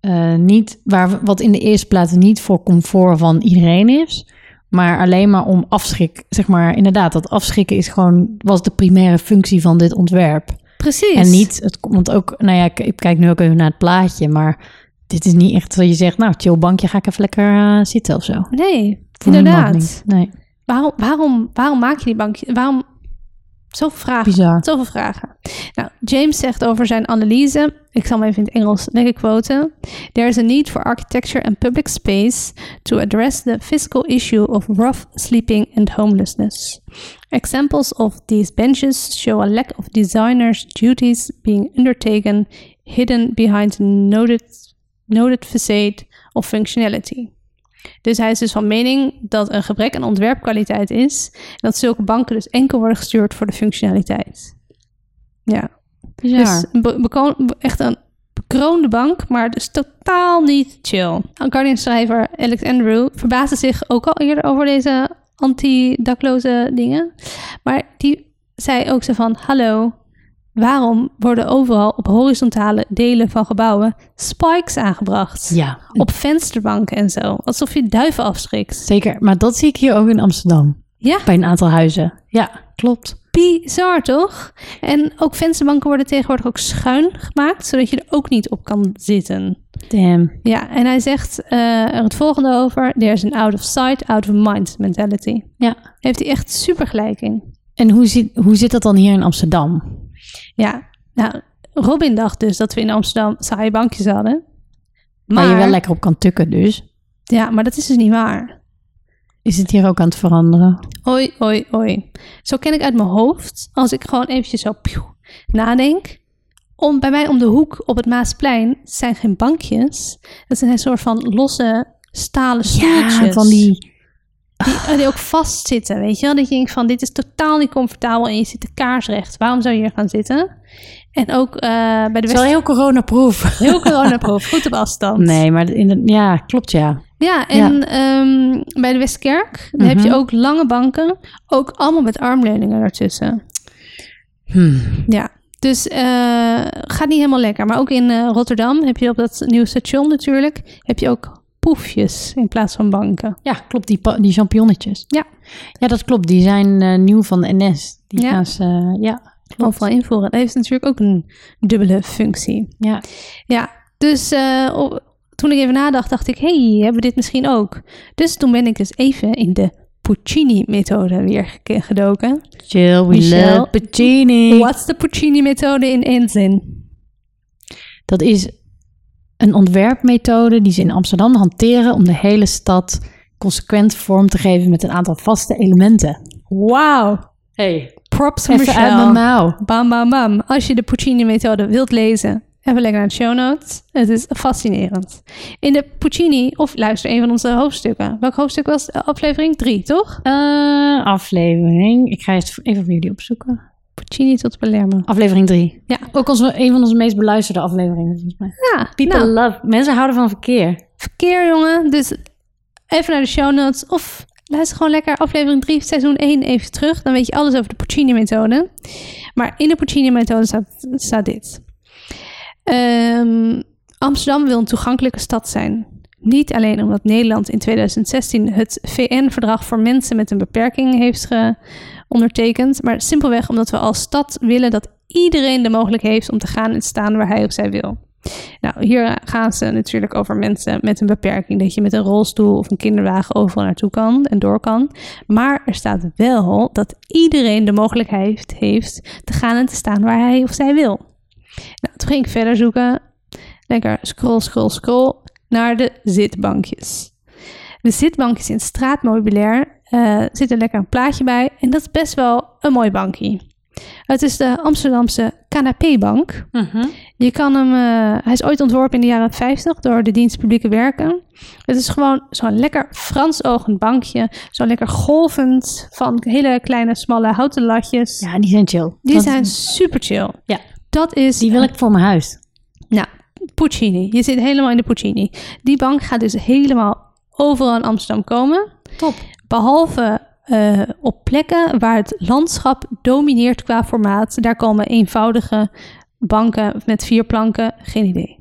eh, niet, waar, wat in de eerste plaats niet voor comfort van iedereen is, maar alleen maar om afschrik, zeg maar, inderdaad, dat afschrikken is gewoon, was de primaire functie van dit ontwerp. Precies. En niet, het komt ook, nou ja, ik, ik kijk nu ook even naar het plaatje, maar dit is niet echt dat je zegt, nou, chill bankje, ga ik even lekker eh, zitten of zo. Nee, Voor inderdaad. Nee, Waarom, waarom, waarom maak je die bankje? Waarom zoveel vragen? bizar. Zoveel vragen. Nou, James zegt over zijn analyse, ik zal hem even in het Engels lekker quoten. There is a need for architecture and public space to address the physical issue of rough sleeping and homelessness. Examples of these benches show a lack of designers' duties being undertaken hidden behind a noted, noted facade of functionality. Dus hij is dus van mening dat een gebrek aan ontwerpkwaliteit is. En dat zulke banken dus enkel worden gestuurd voor de functionaliteit. Ja, dus een echt een bekroonde bank, maar dus totaal niet chill. Guardian-schrijver Alex Andrew verbaasde zich ook al eerder over deze anti-dakloze dingen. Maar die zei ook zo van, hallo, waarom worden overal op horizontale delen van gebouwen spikes aangebracht? ja, Op vensterbanken en zo. Alsof je duiven afschrikt. Zeker, maar dat zie ik hier ook in Amsterdam. Ja, Bij een aantal huizen. Ja, klopt. bizar toch? En ook vensterbanken worden tegenwoordig ook schuin gemaakt, zodat je er ook niet op kan zitten. Damn. Ja, en hij zegt eh, er het volgende over: There's an out of sight, out of mind mentality. Ja. Heeft hij echt super gelijk in. En hoe zit, hoe zit dat dan hier in Amsterdam? Ja, nou, Robin dacht dus dat we in Amsterdam saaie bankjes hadden. Waar je wel lekker op kan tukken dus. Ja, maar dat is dus niet waar. Is het hier ook aan het veranderen? Oi, oi, oi. Zo ken ik uit mijn hoofd, als ik gewoon eventjes zo pieuw, nadenk. Om, bij mij om de hoek op het Maasplein zijn geen bankjes. Dat zijn een soort van losse stalen stoeltjes. Ja, van die... Die, die ook vastzitten, weet je wel? Dat je denkt van, dit is totaal niet comfortabel en je zit de kaarsrecht. Waarom zou je hier gaan zitten? En ook eh, bij de Het is wel heel coronaproof. Heel coronaproof, goed op afstand. Nee, maar in de, ja, klopt ja. Ja, en ehm, bij de Westkerk heb je Mhm. ook lange banken. Ook allemaal met armleuningen ertussen. Hmm. Ja, dus eh, gaat niet helemaal lekker. Maar ook in eh, Rotterdam heb je op dat nieuwe station natuurlijk... heb je ook poefjes in plaats van banken. Ja, klopt, die, die champignonnetjes. Ja. Ja, dat klopt. Die zijn eh, nieuw van de NS. Die Ja. gaan ze, eh, ja, klopt. Overal invoeren. Dat heeft natuurlijk ook een dubbele functie. Ja. Ja, dus eh, toen ik even nadacht, dacht ik... hey, hebben we dit misschien ook? Dus toen ben ik dus even in de Puccini-methode weer gedoken. Chill, we Michelle, love Puccini. What's de Puccini-methode in één zin? Dat is een ontwerpmethode die ze in Amsterdam hanteren om de hele stad consequent vorm te geven met een aantal vaste elementen. Wauw, Hey, props voor even uit mijn Michelle. mouw. Bam, bam, bam. Als je de Puccini-methode wilt lezen, even lekker naar de show notes. Het is fascinerend. In de Puccini, of luister een van onze hoofdstukken. Welk hoofdstuk was het? aflevering 3, toch? Eh, aflevering. Ik ga eens even voor jullie opzoeken. Puccini tot Palermo. Aflevering 3. Ja. Ook onze, een van onze meest beluisterde afleveringen, volgens mij. Ja, People nou, love. Mensen houden van verkeer. verkeer jongen. Dus even naar de show notes. Of luister gewoon lekker aflevering 3, seizoen 1 even terug. Dan weet je alles over de Puccini-methode. Maar in de Puccini-methode staat, staat dit. Ehm, Amsterdam wil een toegankelijke stad zijn. Niet alleen omdat Nederland in 2016 het VN-verdrag voor mensen met een beperking heeft ondertekend, maar simpelweg omdat we als stad willen dat iedereen de mogelijkheid heeft om te gaan en staan waar hij of zij wil. Nou, hier gaan ze natuurlijk over mensen met een beperking. Dat je met een rolstoel of een kinderwagen overal naartoe kan en door kan. Maar er staat wel dat iedereen de mogelijkheid heeft te gaan en te staan waar hij of zij wil. Nou, toen ging ik verder zoeken. Lekker scroll, scroll, scroll naar de zitbankjes. De zitbankjes in het straatmeubilair eh zit er lekker een plaatje bij. En dat is best wel een mooi bankje. Het is de Amsterdamse canapébank. Je kan hem, eh, hij is ooit ontworpen in de jaren 50 door de dienst publieke werken. Het is gewoon zo'n lekker Frans ogend bankje. Zo lekker golvend van hele kleine smalle houten latjes. Ja, die zijn chill. Die Dat- zijn super chill. Ja. Dat is, Die wil ik voor mijn huis. nou, Puccini. Je zit helemaal in de Puccini. Die bank gaat dus helemaal overal in Amsterdam komen. Top. Behalve eh, op plekken waar het landschap domineert qua formaat. Daar komen eenvoudige banken met vier planken. Geen idee.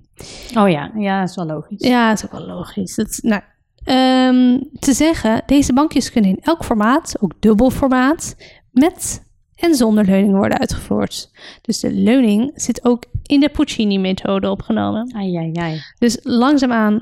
Oh ja, ja, dat is wel logisch. Ja, dat is ook wel logisch. Dat, nou, ehm, te zeggen, deze bankjes kunnen in elk formaat, ook dubbel formaat, met en zonder leuning worden uitgevoerd. Dus de leuning zit ook in de Puccini-methode opgenomen. Ai, ai, ai. Dus langzaamaan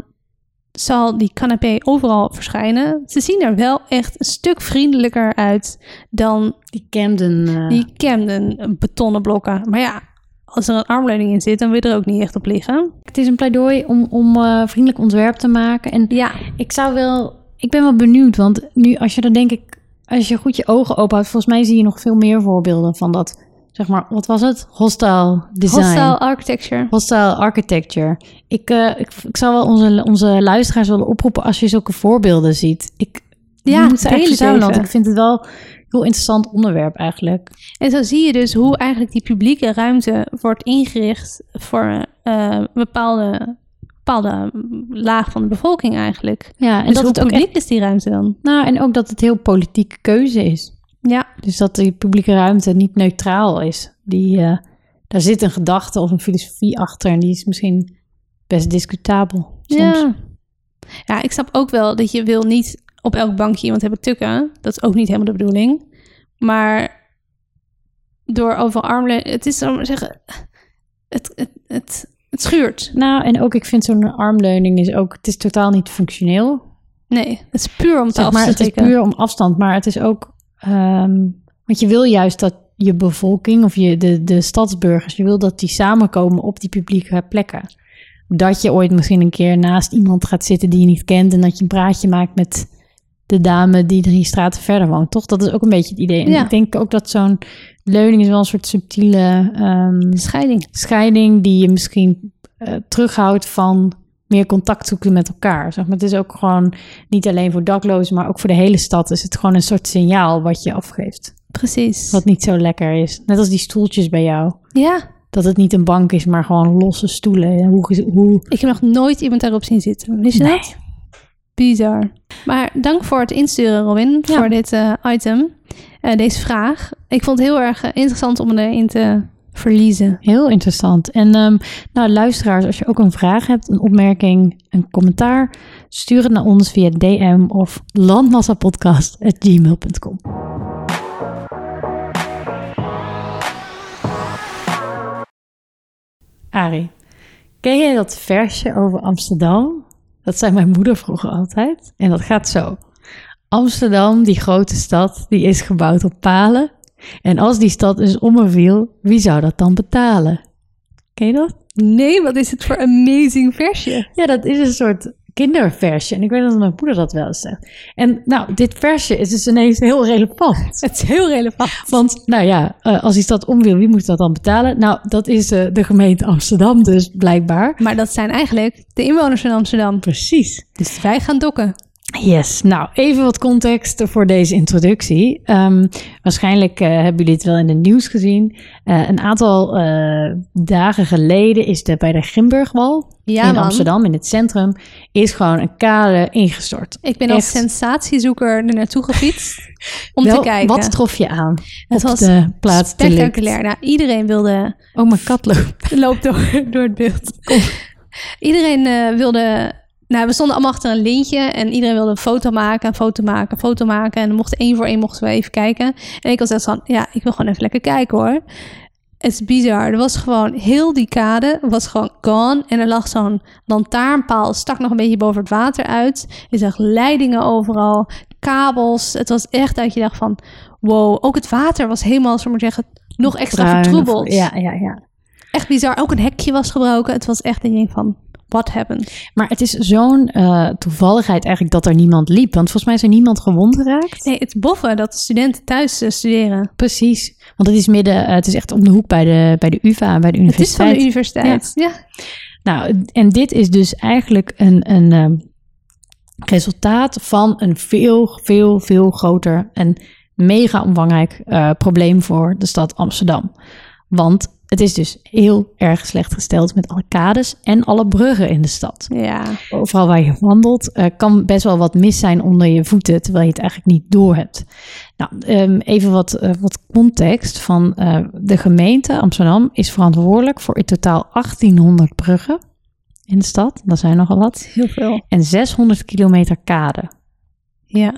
zal die canapé overal verschijnen. Ze zien er wel echt een stuk vriendelijker uit dan Die Camden. eh, die Camden betonnen blokken. Maar ja, als er een armleuning in zit, dan wil je er ook niet echt op liggen. Het is een pleidooi om, om eh, vriendelijk ontwerp te maken. En Ja, ik zou wel... Ik ben wel benieuwd, want nu als je dan denk ik... Als je goed je ogen open houdt, volgens mij zie je nog veel meer voorbeelden van dat... Zeg maar, wat was het? Hostile design. hostile architecture. Hostile architecture. Ik, eh, ik, ik zou wel onze, onze luisteraars willen oproepen als je zulke voorbeelden ziet. Ik Ja, moet ze verzamelen, want ik vind het wel een heel interessant onderwerp eigenlijk. En zo zie je dus hoe eigenlijk die publieke ruimte wordt ingericht voor eh, een bepaalde, bepaalde laag van de bevolking eigenlijk. Ja, en dus dat het ook publiek echt, is die ruimte dan? nou, en ook dat het heel politieke keuze is. Ja, Dus dat die publieke ruimte niet neutraal is. Die, eh, daar zit een gedachte of een filosofie achter en die is misschien best discutabel. Soms. Ja. ja, ik snap ook wel dat je wil niet op elk bankje iemand hebben tukken. Dat is ook niet helemaal de bedoeling. Maar door overal armleunen... Het is, zo maar zeggen... Het, het, het, het schuurt. Nou, en ook ik vind zo'n armleuning is ook, het is totaal niet functioneel. Nee, het is puur om te Zeg maar, het is puur om afstand, maar het is ook, ehm, want je wil juist dat je bevolking of je, de, de stadsburgers, je wil dat die samenkomen op die publieke plekken. Dat je ooit misschien een keer naast iemand gaat zitten die je niet kent en dat je een praatje maakt met de dame die drie straten verder woont, toch? Dat is ook een beetje het idee. En Ja. ik denk ook dat zo'n leuning is wel een soort subtiele ehm, Scheiding. scheiding die je misschien eh, terughoudt van meer contact zoeken met elkaar. Zeg maar. Het is ook gewoon niet alleen voor daklozen, maar ook voor de hele stad is het gewoon een soort signaal wat je afgeeft. Precies. Wat niet zo lekker is. Net als die stoeltjes bij jou. Ja, Dat het niet een bank is, maar gewoon losse stoelen. En Hoe, hoe... ik heb nog nooit iemand daarop zien zitten. Wist je Nee. dat? Bizar. Maar dank voor het insturen, Robin, Ja. voor dit eh, item. Eh, deze vraag. Ik vond het heel erg eh, interessant om erin te verliezen. Heel interessant. En ehm, nou, luisteraars, als je ook een vraag hebt, een opmerking, een commentaar, stuur het naar ons via DM of landmassapodcast.gmail.com. Arie, ken jij dat versje over Amsterdam? Dat zei mijn moeder vroeger altijd. En dat gaat zo. Amsterdam, die grote stad, die is gebouwd op palen. En als die stad eens omviel, wie zou dat dan betalen? Ken je dat? Nee, wat is het voor amazing versje? Ja, dat is een soort kinderversje. En ik weet dat mijn moeder dat wel eens zegt. En nou, dit versje is dus ineens heel relevant. Het is heel relevant. Want, nou ja, eh, als die stad omviel, wie moet dat dan betalen? Nou, dat is eh, de gemeente Amsterdam dus, blijkbaar. Maar dat zijn eigenlijk de inwoners van Amsterdam. Precies. Dus wij gaan dokken. Yes, nou even wat context voor deze introductie. Ehm, waarschijnlijk eh, hebben jullie het wel in het nieuws gezien. Eh, een aantal eh, dagen geleden is er bij de Grimburgwal Ja, in man. Amsterdam, in het centrum, is gewoon een kade ingestort. Ik ben als sensatiezoeker er naartoe gefietst om Wel, te kijken. Wat trof je aan het was de plaats spectaculair. Nou, iedereen wilde Oh, mijn kat loopt. loopt door, door het beeld. Iedereen wilde. Nou, we stonden allemaal achter een lintje en iedereen wilde een foto maken, een foto maken, een foto maken. En dan mochten één voor één mochten we even kijken. En ik was echt van, ja, ik wil gewoon even lekker kijken hoor. Het is bizar. Er was gewoon heel die kade was gewoon gone. En er lag zo'n lantaarnpaal, stak nog een beetje boven het water uit. Je zag leidingen overal, kabels. Het was echt dat je dacht van, wow. Ook het water was helemaal, zo maar zeggen, nog extra Bruin vertroebeld Ja, ja, ja. echt bizar. Ook een hekje was gebroken. Het was echt een ding van, what happened? Maar het is zo'n eh, toevalligheid eigenlijk dat er niemand liep. Want volgens mij is er niemand gewond geraakt. Nee, het boffen dat de studenten thuis eh, studeren. Precies. Want het is midden, eh, het is echt om de hoek bij de, bij de UvA, bij de Het is van universiteit. de universiteit. Ja. Nou, en dit is dus eigenlijk een, een ehm, resultaat van een veel, veel, veel groter en mega omvangrijk probleem voor de stad Amsterdam. Want het is dus heel erg slecht gesteld met alle kades en alle bruggen in de stad. ja. Overal waar je wandelt eh, kan best wel wat mis zijn onder je voeten, terwijl je het eigenlijk niet door hebt. Nou, ehm, even wat, eh, wat context van eh, de gemeente Amsterdam is verantwoordelijk voor in totaal 1800 bruggen in de stad. Dat zijn nogal wat. Heel veel. En 600 kilometer kade. Ja.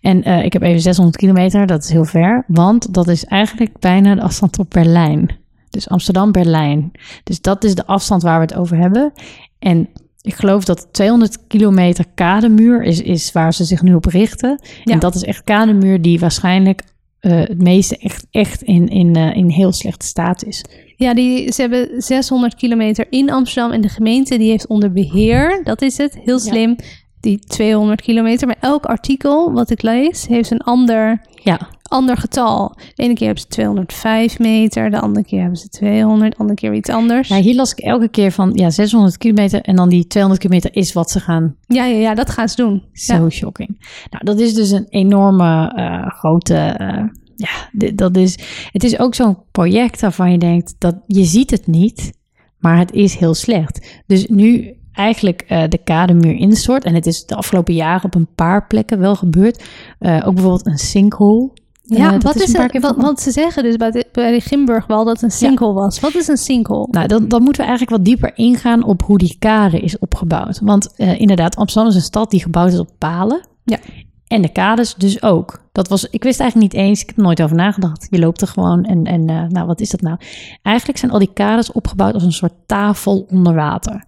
En ik heb even 600 kilometer, dat is heel ver, want dat is eigenlijk bijna de afstand tot Berlijn. Dus Amsterdam-Berlijn. Dus dat is de afstand waar we het over hebben. En ik geloof dat 200 kilometer kademuur is, is waar ze zich nu op richten. Ja. En dat is echt kademuur die waarschijnlijk eh, het meeste echt, echt in, in, eh, in heel slechte staat is. Ja, die, ze hebben 600 kilometer in Amsterdam en de gemeente die heeft onder beheer, dat is het, heel slim, die 200 kilometer. Maar elk artikel wat ik lees heeft een ander, Ja, ander getal. De ene keer hebben ze 205 meter, de andere keer hebben ze 200, de andere keer iets anders. ja hier las ik elke keer van ja, 600 kilometer en dan die 200 kilometer is wat ze gaan Ja, ja, ja, dat gaan ze doen. Zo Ja. shocking. Nou, dat is dus een enorme eh, grote. eh, ja, dit- dat is. Het is ook zo'n project waarvan je denkt dat je ziet het niet, maar het is heel slecht. Dus nu eigenlijk eh, de kademuur instort en het is de afgelopen jaren op een paar plekken wel gebeurd. Ook bijvoorbeeld een sinkhole. Eh, Ja, dat wat is paar het? Wat, want ze zeggen dus bij de, bij de Grimburgwal dat het een sinkhole was. Wat is een sinkhole? Nou, dan, dan moeten we eigenlijk wat dieper ingaan op hoe die kade is opgebouwd. Want eh, inderdaad, Amsterdam is een stad die gebouwd is op palen. Ja. En de kades dus ook. Dat was, ik wist eigenlijk niet eens, ik heb er nooit over nagedacht. Je loopt er gewoon en, en eh, nou, wat is dat nou? Eigenlijk zijn al die kades opgebouwd als een soort tafel onder water.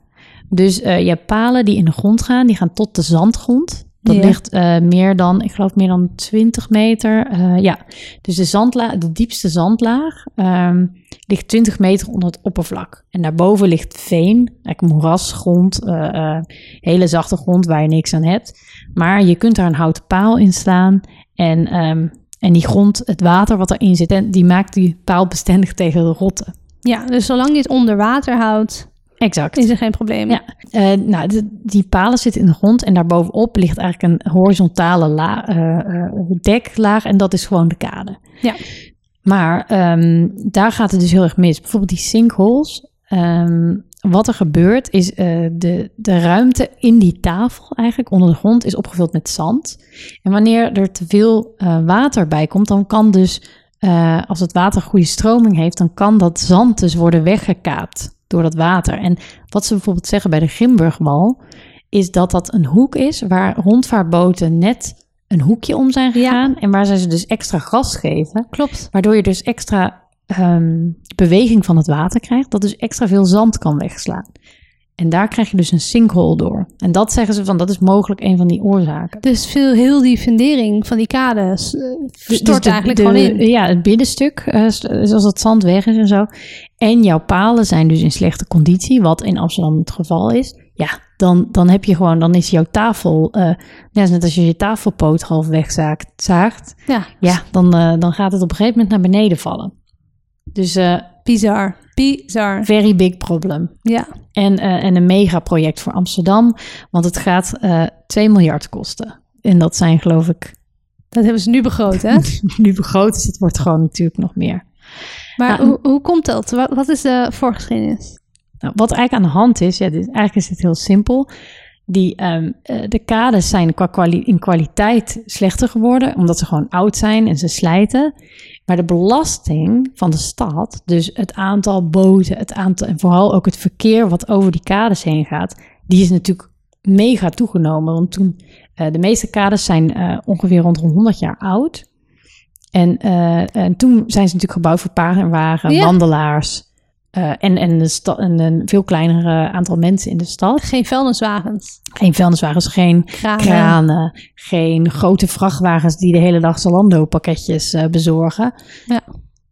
Dus eh, je hebt palen die in de grond gaan, die gaan tot de zandgrond. Dat Ja. ligt eh, meer dan, ik geloof meer dan 20 meter. eh, ja, dus de, zandlaag, de diepste zandlaag ehm, ligt 20 meter onder het oppervlak. En daarboven ligt veen, eigenlijk moerasgrond, eh, hele zachte grond waar je niks aan hebt. Maar je kunt daar een houten paal in slaan en, ehm, en die grond, het water wat erin zit, en die maakt die paal bestendig tegen de rotten. Ja, dus zolang je het onder water houdt, exact. is er geen probleem. Ja, eh, nou, de- die palen zitten in de grond en daarbovenop ligt eigenlijk een horizontale la, eh, eh, deklaag en dat is gewoon de kade. Ja. Maar ehm, daar gaat het dus heel erg mis. Bijvoorbeeld die sinkholes. ehm, wat er gebeurt is de, de ruimte in die tafel eigenlijk onder de grond is opgevuld met zand. En wanneer er te veel water bij komt, dan kan dus, als het water goede stroming heeft, dan kan dat zand dus worden weggekaapt door dat water. En wat ze bijvoorbeeld zeggen bij de Grimburgwal, is dat dat een hoek is waar rondvaartboten net een hoekje om zijn gegaan. En waar zij ze dus extra gas geven. Klopt. Waardoor je dus extra ehm, beweging van het water krijgt, dat dus extra veel zand kan wegslaan. En daar krijg je dus een sinkhole door. En dat zeggen ze van, dat is mogelijk een van die oorzaken. Dus veel, heel die fundering van die kades eh, stort Dus de- eigenlijk de- gewoon in. Ja, het binnenstuk, eh, zoals dat zand weg is en zo. En jouw palen zijn dus in slechte conditie, wat in Amsterdam het geval is. Ja, dan, dan heb je gewoon, dan is jouw tafel, eh net als je je tafelpoot half wegzaagt, zaagt. Ja, Ja, dan, dan gaat het op een gegeven moment naar beneden vallen. Dus bizar. Bizar. very big problem. Ja. En, eh, en een megaproject voor Amsterdam, want het gaat eh 2 miljard kosten. En dat zijn geloof ik Dat hebben ze nu begroot, hè? nu begroot, dus het wordt gewoon natuurlijk nog meer. Maar hoe, hoe komt dat? Wat, wat is de voorgeschiedenis? Nou, wat eigenlijk aan de hand is, ja, dit, eigenlijk is het heel simpel. Die, eh, de kades zijn qua kwali- in kwaliteit slechter geworden, omdat ze gewoon oud zijn en ze slijten. Maar de belasting van de stad, dus het aantal boten, het aantal, en vooral ook het verkeer wat over die kades heen gaat, die is natuurlijk mega toegenomen. Want toen, eh, de meeste kades zijn eh, ongeveer rond de 100 jaar oud. En, en toen zijn ze natuurlijk gebouwd voor paarden en wagen, Ja. wandelaars. Eh, en, en, de sta- en een veel kleiner eh, aantal mensen in de stad. Geen vuilniswagens. Geen vuilniswagens, geen Kranen. kranen, geen grote vrachtwagens die de hele dag Zalando-pakketjes eh, bezorgen. Ja.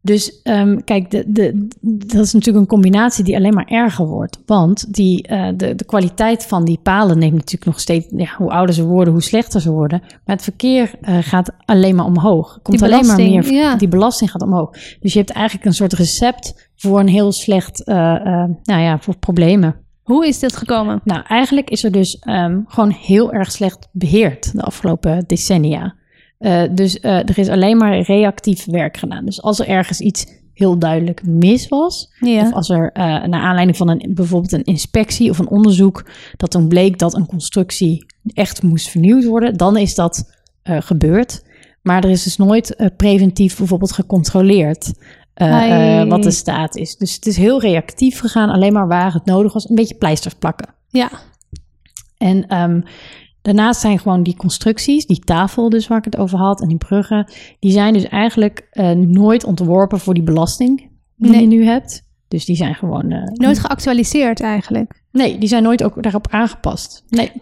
Dus ehm, kijk, de, de, dat is natuurlijk een combinatie die alleen maar erger wordt. Want die, eh, de, de kwaliteit van die palen neemt natuurlijk nog steeds... Ja, hoe ouder ze worden, hoe slechter ze worden. Maar het verkeer eh, gaat alleen maar omhoog. Komt alleen maar meer... ja. Die belasting gaat omhoog. Dus je hebt eigenlijk een soort recept voor een heel slecht... eh, nou ja, voor problemen. Hoe is dit gekomen? Nou, eigenlijk is er dus ehm, gewoon heel erg slecht beheerd de afgelopen decennia. Eh, dus eh, er is alleen maar reactief werk gedaan. Dus als er ergens iets heel duidelijk mis was, Ja. of als er eh, naar aanleiding van een, bijvoorbeeld een inspectie of een onderzoek, dat dan bleek dat een constructie echt moest vernieuwd worden, dan is dat gebeurd. Maar er is dus nooit preventief bijvoorbeeld gecontroleerd wat de staat is. Dus het is heel reactief gegaan, alleen maar waar het nodig was, een beetje pleisters plakken. Ja. En ehm, daarnaast zijn gewoon die constructies, die tafel dus waar ik het over had en die bruggen, die zijn dus eigenlijk eh, nooit ontworpen voor die belasting die Nee. je nu hebt. Dus die zijn gewoon... eh, Nooit geactualiseerd eigenlijk. Nee, die zijn nooit ook daarop aangepast. Nee.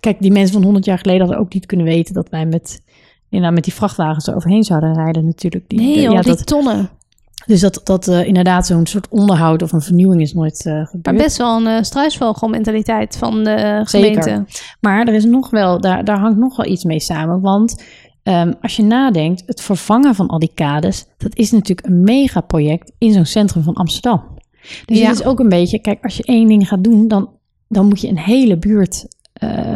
Kijk, die mensen van 100 jaar geleden hadden ook niet kunnen weten dat wij met, inderdaad, met die vrachtwagens er overheen zouden rijden natuurlijk. Die, Nee de- joh, ja, die dat, tonnen. Dus dat, dat eh, inderdaad zo'n soort onderhoud of een vernieuwing is nooit eh, gebeurd. Maar best wel een uh, struisvogelmentaliteit van de Zeker. gemeente. Maar er is nog wel, daar, daar hangt nog wel iets mee samen. Want ehm, als je nadenkt, het vervangen van al die kades, dat is natuurlijk een megaproject in zo'n centrum van Amsterdam. Dus Ja. het is ook een beetje, kijk, als je één ding gaat doen, dan, dan moet je een hele buurt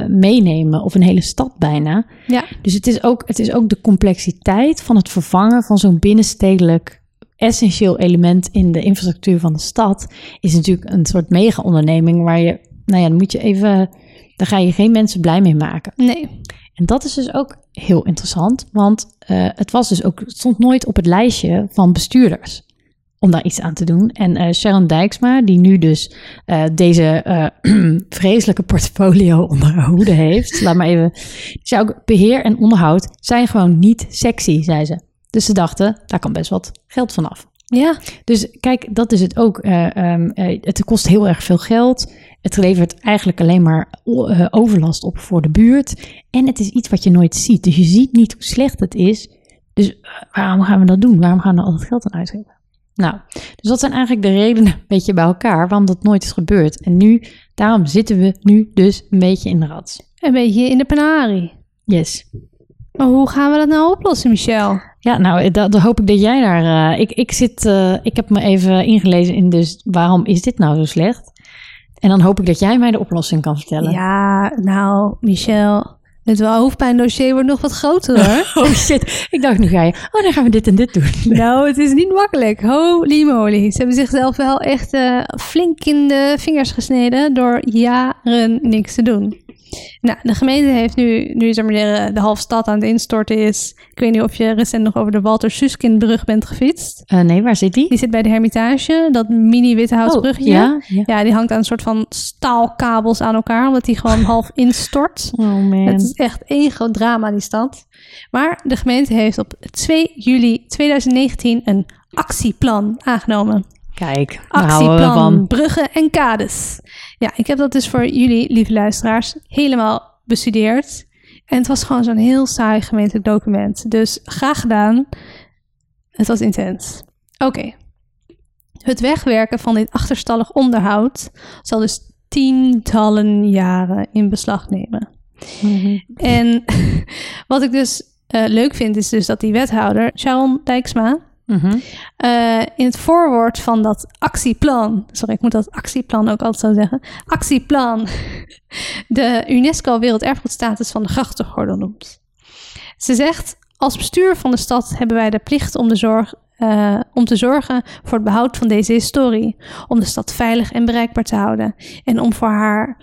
meenemen, of een hele stad bijna. Ja. Dus het is, ook, het is ook de complexiteit van het vervangen van zo'n binnenstedelijk essentieel element in de infrastructuur van de stad, is natuurlijk een soort mega-onderneming waar je, nou ja, dan moet je even, daar ga je geen mensen blij mee maken. Nee. En dat is dus ook heel interessant, want eh, het was dus ook, het stond nooit op het lijstje van bestuurders om daar iets aan te doen. En eh, Sharon Dijksma, die nu dus eh, deze vreselijke portfolio onder haar hoede heeft, laat maar even, zei ook, beheer en onderhoud zijn gewoon niet sexy, zei ze. Dus ze dachten, daar kan best wat geld vanaf. Ja. Dus kijk, dat is het ook. Eh, ehm, eh, het kost heel erg veel geld. Het levert eigenlijk alleen maar eh, overlast op voor de buurt. En het is iets wat je nooit ziet. Dus je ziet niet hoe slecht het is. Dus waarom gaan we dat doen? Waarom gaan we al dat geld aan uitgeven? Nou, dus dat zijn eigenlijk de redenen een beetje bij elkaar waarom dat nooit is gebeurd. En nu, daarom zitten we nu dus een beetje in de rats. Een beetje in de penarie. Yes. Maar hoe gaan we dat nou oplossen, Michel? Ja, nou, dan hoop ik dat jij daar. eh, ik, ik, zit, eh, ik heb me even ingelezen in dus waarom is dit nou zo slecht? En dan hoop ik dat jij mij de oplossing kan vertellen. Ja, nou, Michel, het hoofdpijndossier wordt nog wat groter hoor. Oh shit, ik dacht nu ga je, oh dan gaan we dit en dit doen. nou, het is niet makkelijk. Holy moly. Ze hebben zichzelf wel echt eh, flink in de vingers gesneden door jaren niks te doen. Nou, de gemeente heeft nu, nu zeg maar, de, de halve stad aan het instorten is. Ik weet niet of je recent nog over de Walter Suskinbrug bent gefietst. Eh, nee, waar zit die? Die zit bij de Hermitage, dat mini withouten brugje. ja, ja. Ja, die hangt aan een soort van staalkabels aan elkaar, omdat die gewoon half instort. Oh man. Het is echt één groot drama, die stad. Maar de gemeente heeft op 2 juli 2019 een actieplan aangenomen. Kijk, Actieplan van. bruggen en kades. Ja, ik heb dat dus voor jullie, lieve luisteraars, helemaal bestudeerd. En het was gewoon zo'n heel saai gemeentelijk document. Dus graag gedaan. Het was intens. Oké. Het wegwerken van dit achterstallig onderhoud zal dus tientallen jaren in beslag nemen. Mhm. En wat ik dus eh, leuk vind, is dus dat die wethouder, Sharon Dijksma, Mhm. eh, in het voorwoord van dat actieplan, sorry, ik moet dat actieplan ook altijd zo zeggen, actieplan, de UNESCO Werelderfgoedstatus van de grachtengordel noemt. Ze zegt, als bestuur van de stad hebben wij de plicht om, de zorg, eh, om te zorgen voor het behoud van deze historie, om de stad veilig en bereikbaar te houden en om voor haar,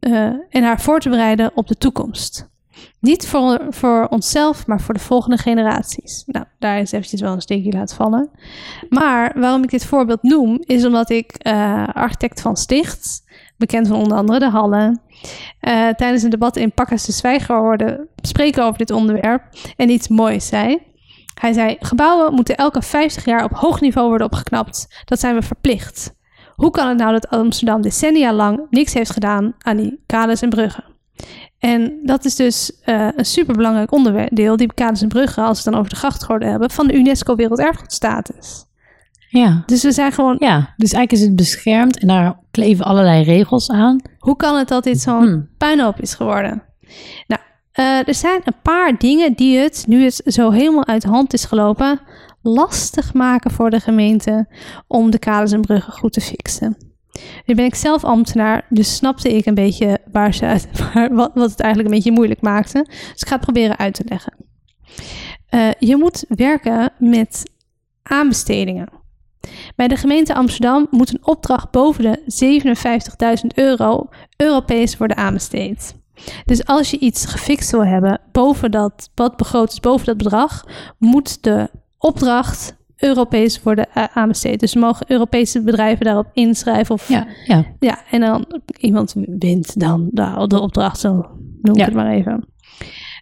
eh, en haar voor te bereiden op de toekomst. Niet voor, voor onszelf, maar voor de volgende generaties. Nou, daar is eventjes wel een steekje laten vallen. Maar waarom ik dit voorbeeld noem, is omdat ik eh, architect van Sticht, bekend van onder andere de Hallen, eh, tijdens een debat in Pakkas de Zwijger hoorde spreken over dit onderwerp en iets moois zei. Hij zei, gebouwen moeten elke 50 jaar op hoog niveau worden opgeknapt. Dat zijn we verplicht. Hoe kan het nou dat Amsterdam decennia lang niks heeft gedaan aan die kades en bruggen? En dat is dus eh, een superbelangrijk onderdeel, die kades en bruggen, als we het dan over de grachtgordel hebben, van de UNESCO Werelderfgoedstatus. Ja. Dus we zijn gewoon, ja, dus eigenlijk is het beschermd en daar kleven allerlei regels aan. hoe kan het dat dit zo'n Hmm. puinhoop is geworden? Nou, eh, er zijn een paar dingen die het, nu het zo helemaal uit de hand is gelopen, lastig maken voor de gemeente om de kades en bruggen goed te fixen. Nu ben ik zelf ambtenaar, dus snapte ik een beetje waar ze uit, wat, wat het eigenlijk een beetje moeilijk maakte. Dus ik ga het proberen uit te leggen. Eh, je moet werken met aanbestedingen. Bij de gemeente Amsterdam moet een opdracht boven de 57.000 euro Europees worden aanbesteed. Dus als je iets gefixt wil hebben boven dat, wat begroot is boven dat bedrag, moet de opdracht Europees worden eh, aanbesteed. Dus mogen Europese bedrijven daarop inschrijven of Ja, ja. ja, en dan iemand wint dan de, de opdracht, zo noem ik Ja. het maar even.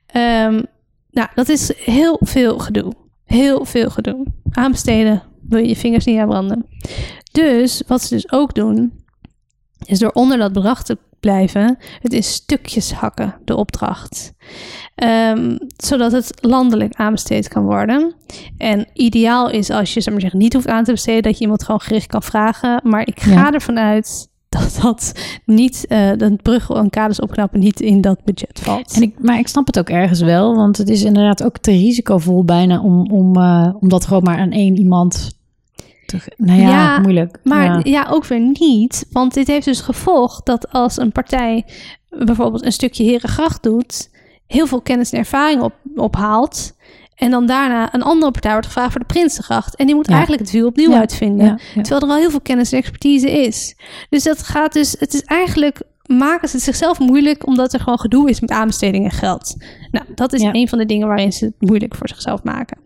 Ehm, nou, dat is heel veel gedoe. Heel veel gedoe. Aanbesteden wil je je vingers niet aan branden. Dus wat ze dus ook doen, is door onder dat bedrag te blijven, het in stukjes hakken, de opdracht. Ehm, zodat het landelijk aanbesteed kan worden. En ideaal is als je zeg maar zeggen, niet hoeft aan te besteden, dat je iemand gewoon gericht kan vragen. Maar ik ga Ja. ervan uit dat dat niet, eh dat bruggen en kaders opknappen niet in dat budget valt. En ik, maar ik snap het ook ergens wel, want het is inderdaad ook te risicovol bijna om, om, eh, om dat gewoon maar aan één iemand Nou ja, Ja, moeilijk. Maar ja. ja. ook weer niet. Want dit heeft dus gevolg dat als een partij bijvoorbeeld een stukje Herengracht doet, heel veel kennis en ervaring op, ophaalt. En dan daarna een andere partij wordt gevraagd voor de Prinsengracht. En die moet Ja. eigenlijk het wiel opnieuw Ja, uitvinden. ja. Terwijl er al heel veel kennis en expertise is. Dus dat gaat dus, het is eigenlijk, maken ze het zichzelf moeilijk omdat er gewoon gedoe is met aanbesteding en geld. Nou, dat is een van de dingen waarin ze het moeilijk voor zichzelf maken.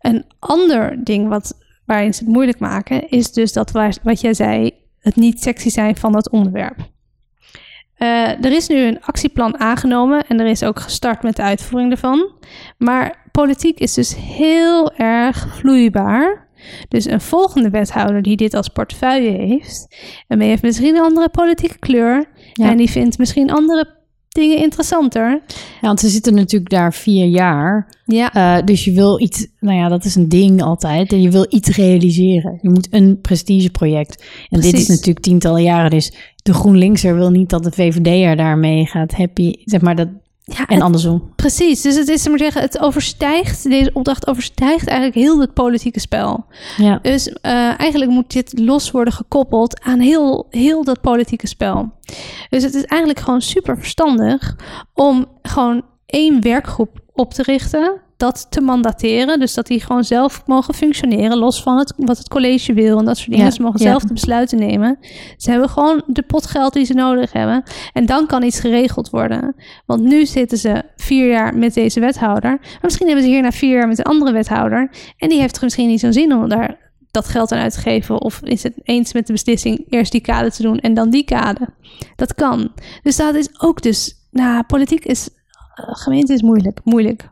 Een ander ding wat, waarin ze het moeilijk maken, is dus dat wat jij zei, het niet sexy zijn van het onderwerp. Eh, er is nu een actieplan aangenomen en er is ook gestart met de uitvoering ervan. Maar politiek is dus heel erg vloeibaar. Dus een volgende wethouder die dit als portefeuille heeft, en die heeft misschien een andere politieke kleur Ja. en die vindt misschien andere dingen interessanter. Ja, want ze zitten natuurlijk daar vier jaar. Ja, Eh, dus je wil iets, nou ja, dat is een ding altijd. En je wil iets realiseren. Je moet een prestigeproject. En dit is natuurlijk tientallen jaren. Dus de GroenLinkser wil niet dat de VVD'er daarmee gaat happy. Zeg maar dat. Ja, En andersom. precies. Dus het is, maar zeggen, het overstijgt, deze opdracht overstijgt eigenlijk heel het politieke spel. Ja. Dus eh, eigenlijk moet dit los worden gekoppeld aan heel, heel dat politieke spel. Dus het is eigenlijk gewoon super verstandig om gewoon één werkgroep op te richten, dat te mandateren. Dus dat die gewoon zelf mogen functioneren, los van het, wat het college wil en dat soort dingen. Ja, Ze mogen ja. zelf de besluiten nemen. Ze hebben gewoon de pot geld die ze nodig hebben. En dan kan iets geregeld worden. Want nu zitten ze vier jaar met deze wethouder. Maar misschien hebben ze hierna vier jaar met een andere wethouder. En die heeft er misschien niet zo'n zin om daar dat geld aan uit te geven. Of is het eens met de beslissing eerst die kade te doen en dan die kade. Dat kan. Dus dat is ook dus... Nou, politiek is... eh, gemeente is moeilijk. Moeilijk.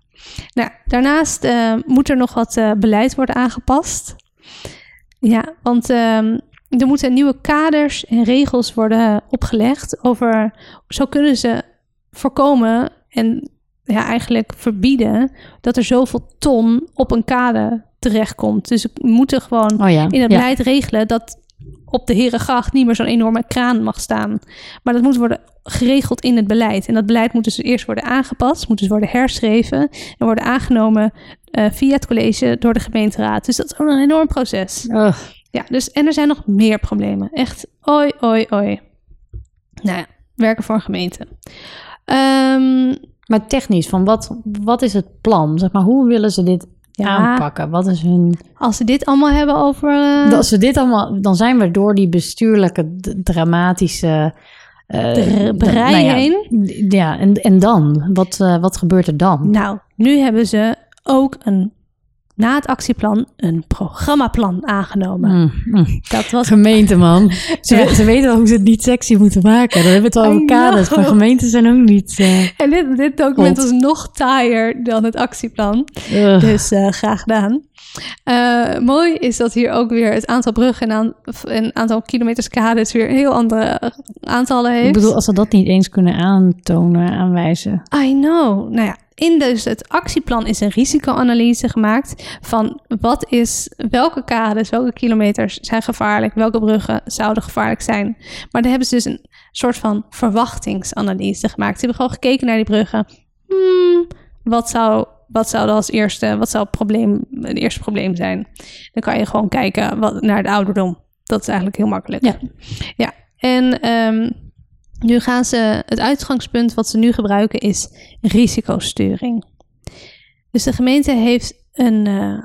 Nou, daarnaast eh, moet er nog wat eh, beleid worden aangepast. Ja, want ehm, er moeten nieuwe kaders en regels worden opgelegd over... Zo kunnen ze voorkomen en ja, eigenlijk verbieden dat er zoveel ton op een kade terechtkomt. Dus we moeten gewoon Oh ja. in het ja. beleid regelen dat op de Herengracht niet meer zo'n enorme kraan mag staan. Maar dat moet worden geregeld in het beleid. En dat beleid moet dus eerst worden aangepast, moet dus worden herschreven en worden aangenomen eh, via het college door de gemeenteraad. Dus dat is ook een enorm proces. Ugh. Ja, dus en er zijn nog meer problemen. Echt, oi, oi, oi. Nou ja, werken voor een gemeente. Ehm, Maar technisch, van wat, wat is het plan? Zeg maar, hoe willen ze dit Ja. aanpakken? Wat is hun... als ze dit allemaal hebben over... eh, Als we dit allemaal... Dan zijn we door die bestuurlijke, dramatische... Dr- d- brei nou ja, heen. Ja, en, en dan? Wat, eh, wat gebeurt er dan? Nou, nu hebben ze ook een, na het actieplan een programmaplan aangenomen. Mm, mm. Dat was Gemeente, man. Ze, Ja. ze weten wel hoe ze het niet sexy moeten maken. Dan hebben we het al over kaders. Maar gemeenten zijn ook niet... eh, En dit, dit document was nog taaier dan het actieplan. ugh. Dus eh, graag gedaan. Eh, mooi is dat hier ook weer het aantal bruggen en aan- een aantal kilometers kades weer heel andere aantallen heeft. Ik bedoel, als we dat niet eens kunnen aantonen, aanwijzen. I know. Nou ja, in dus het actieplan is een risicoanalyse gemaakt van wat is, welke kades, welke kilometers zijn gevaarlijk, welke bruggen zouden gevaarlijk zijn. Maar daar hebben ze dus een soort van verwachtingsanalyse gemaakt. Ze hebben gewoon gekeken naar die bruggen. Hmm, wat zou, wat zou als eerste, wat zou het, probleem, het eerste probleem zijn? Dan kan je gewoon kijken wat, naar de ouderdom. Dat is eigenlijk heel makkelijk. Ja. ja. En ehm, nu gaan ze, het uitgangspunt wat ze nu gebruiken is risicosturing. Dus de gemeente heeft een, eh,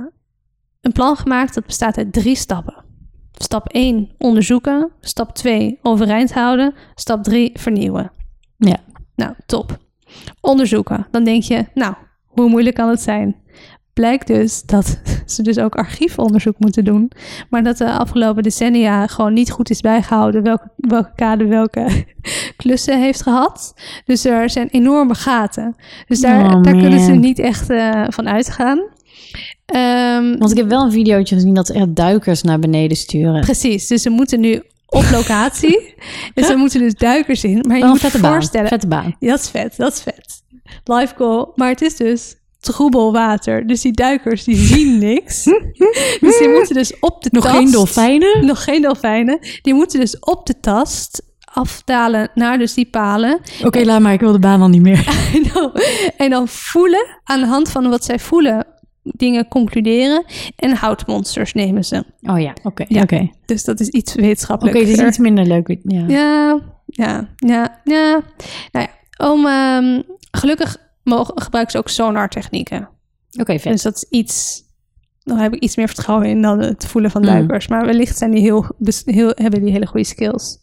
een plan gemaakt dat bestaat uit drie stappen. Stap 1 onderzoeken, stap 2 overeind houden, stap 3 vernieuwen. Ja. Nou, top. Onderzoeken. Dan denk je, nou, hoe moeilijk kan het zijn? Blijkt dus dat ze dus ook archiefonderzoek moeten doen. Maar dat de afgelopen decennia gewoon niet goed is bijgehouden welke, welke kade welke klussen heeft gehad. Dus er zijn enorme gaten. Dus daar, Oh, daar kunnen ze niet echt eh, van uitgaan. Ehm, Want ik heb wel een videootje gezien dat ze echt duikers naar beneden sturen. precies, dus ze moeten nu op locatie. dus ze moeten dus duikers in. Maar je een moet je vette baan. voorstellen, Vette baan. Ja, dat is vet, dat is vet. Live goal. Maar het is dus troebel water. Dus die duikers, die zien niks. dus die moeten dus op de Nog tast... geen dolfijnen? Nog geen dolfijnen. Die moeten dus op de tast afdalen naar dus die palen. Oké, laat maar. Ik wil de baan al niet meer. En dan, en dan voelen, aan de hand van wat zij voelen, dingen concluderen. En houtmonsters nemen ze. Oh ja, oké. Ja. Oké, Oké, Dus dat is iets wetenschappelijker. het is iets minder leuk. Ja. Ja, ja, ja, ja. Nou ja, om, ehm, gelukkig mogen, gebruiken ze ook sonartechnieken. Oké. Dus dat is iets... Dan heb ik iets meer vertrouwen in dan het voelen van Mm. duikers. Maar wellicht zijn die heel, heel, hebben die hele goede skills.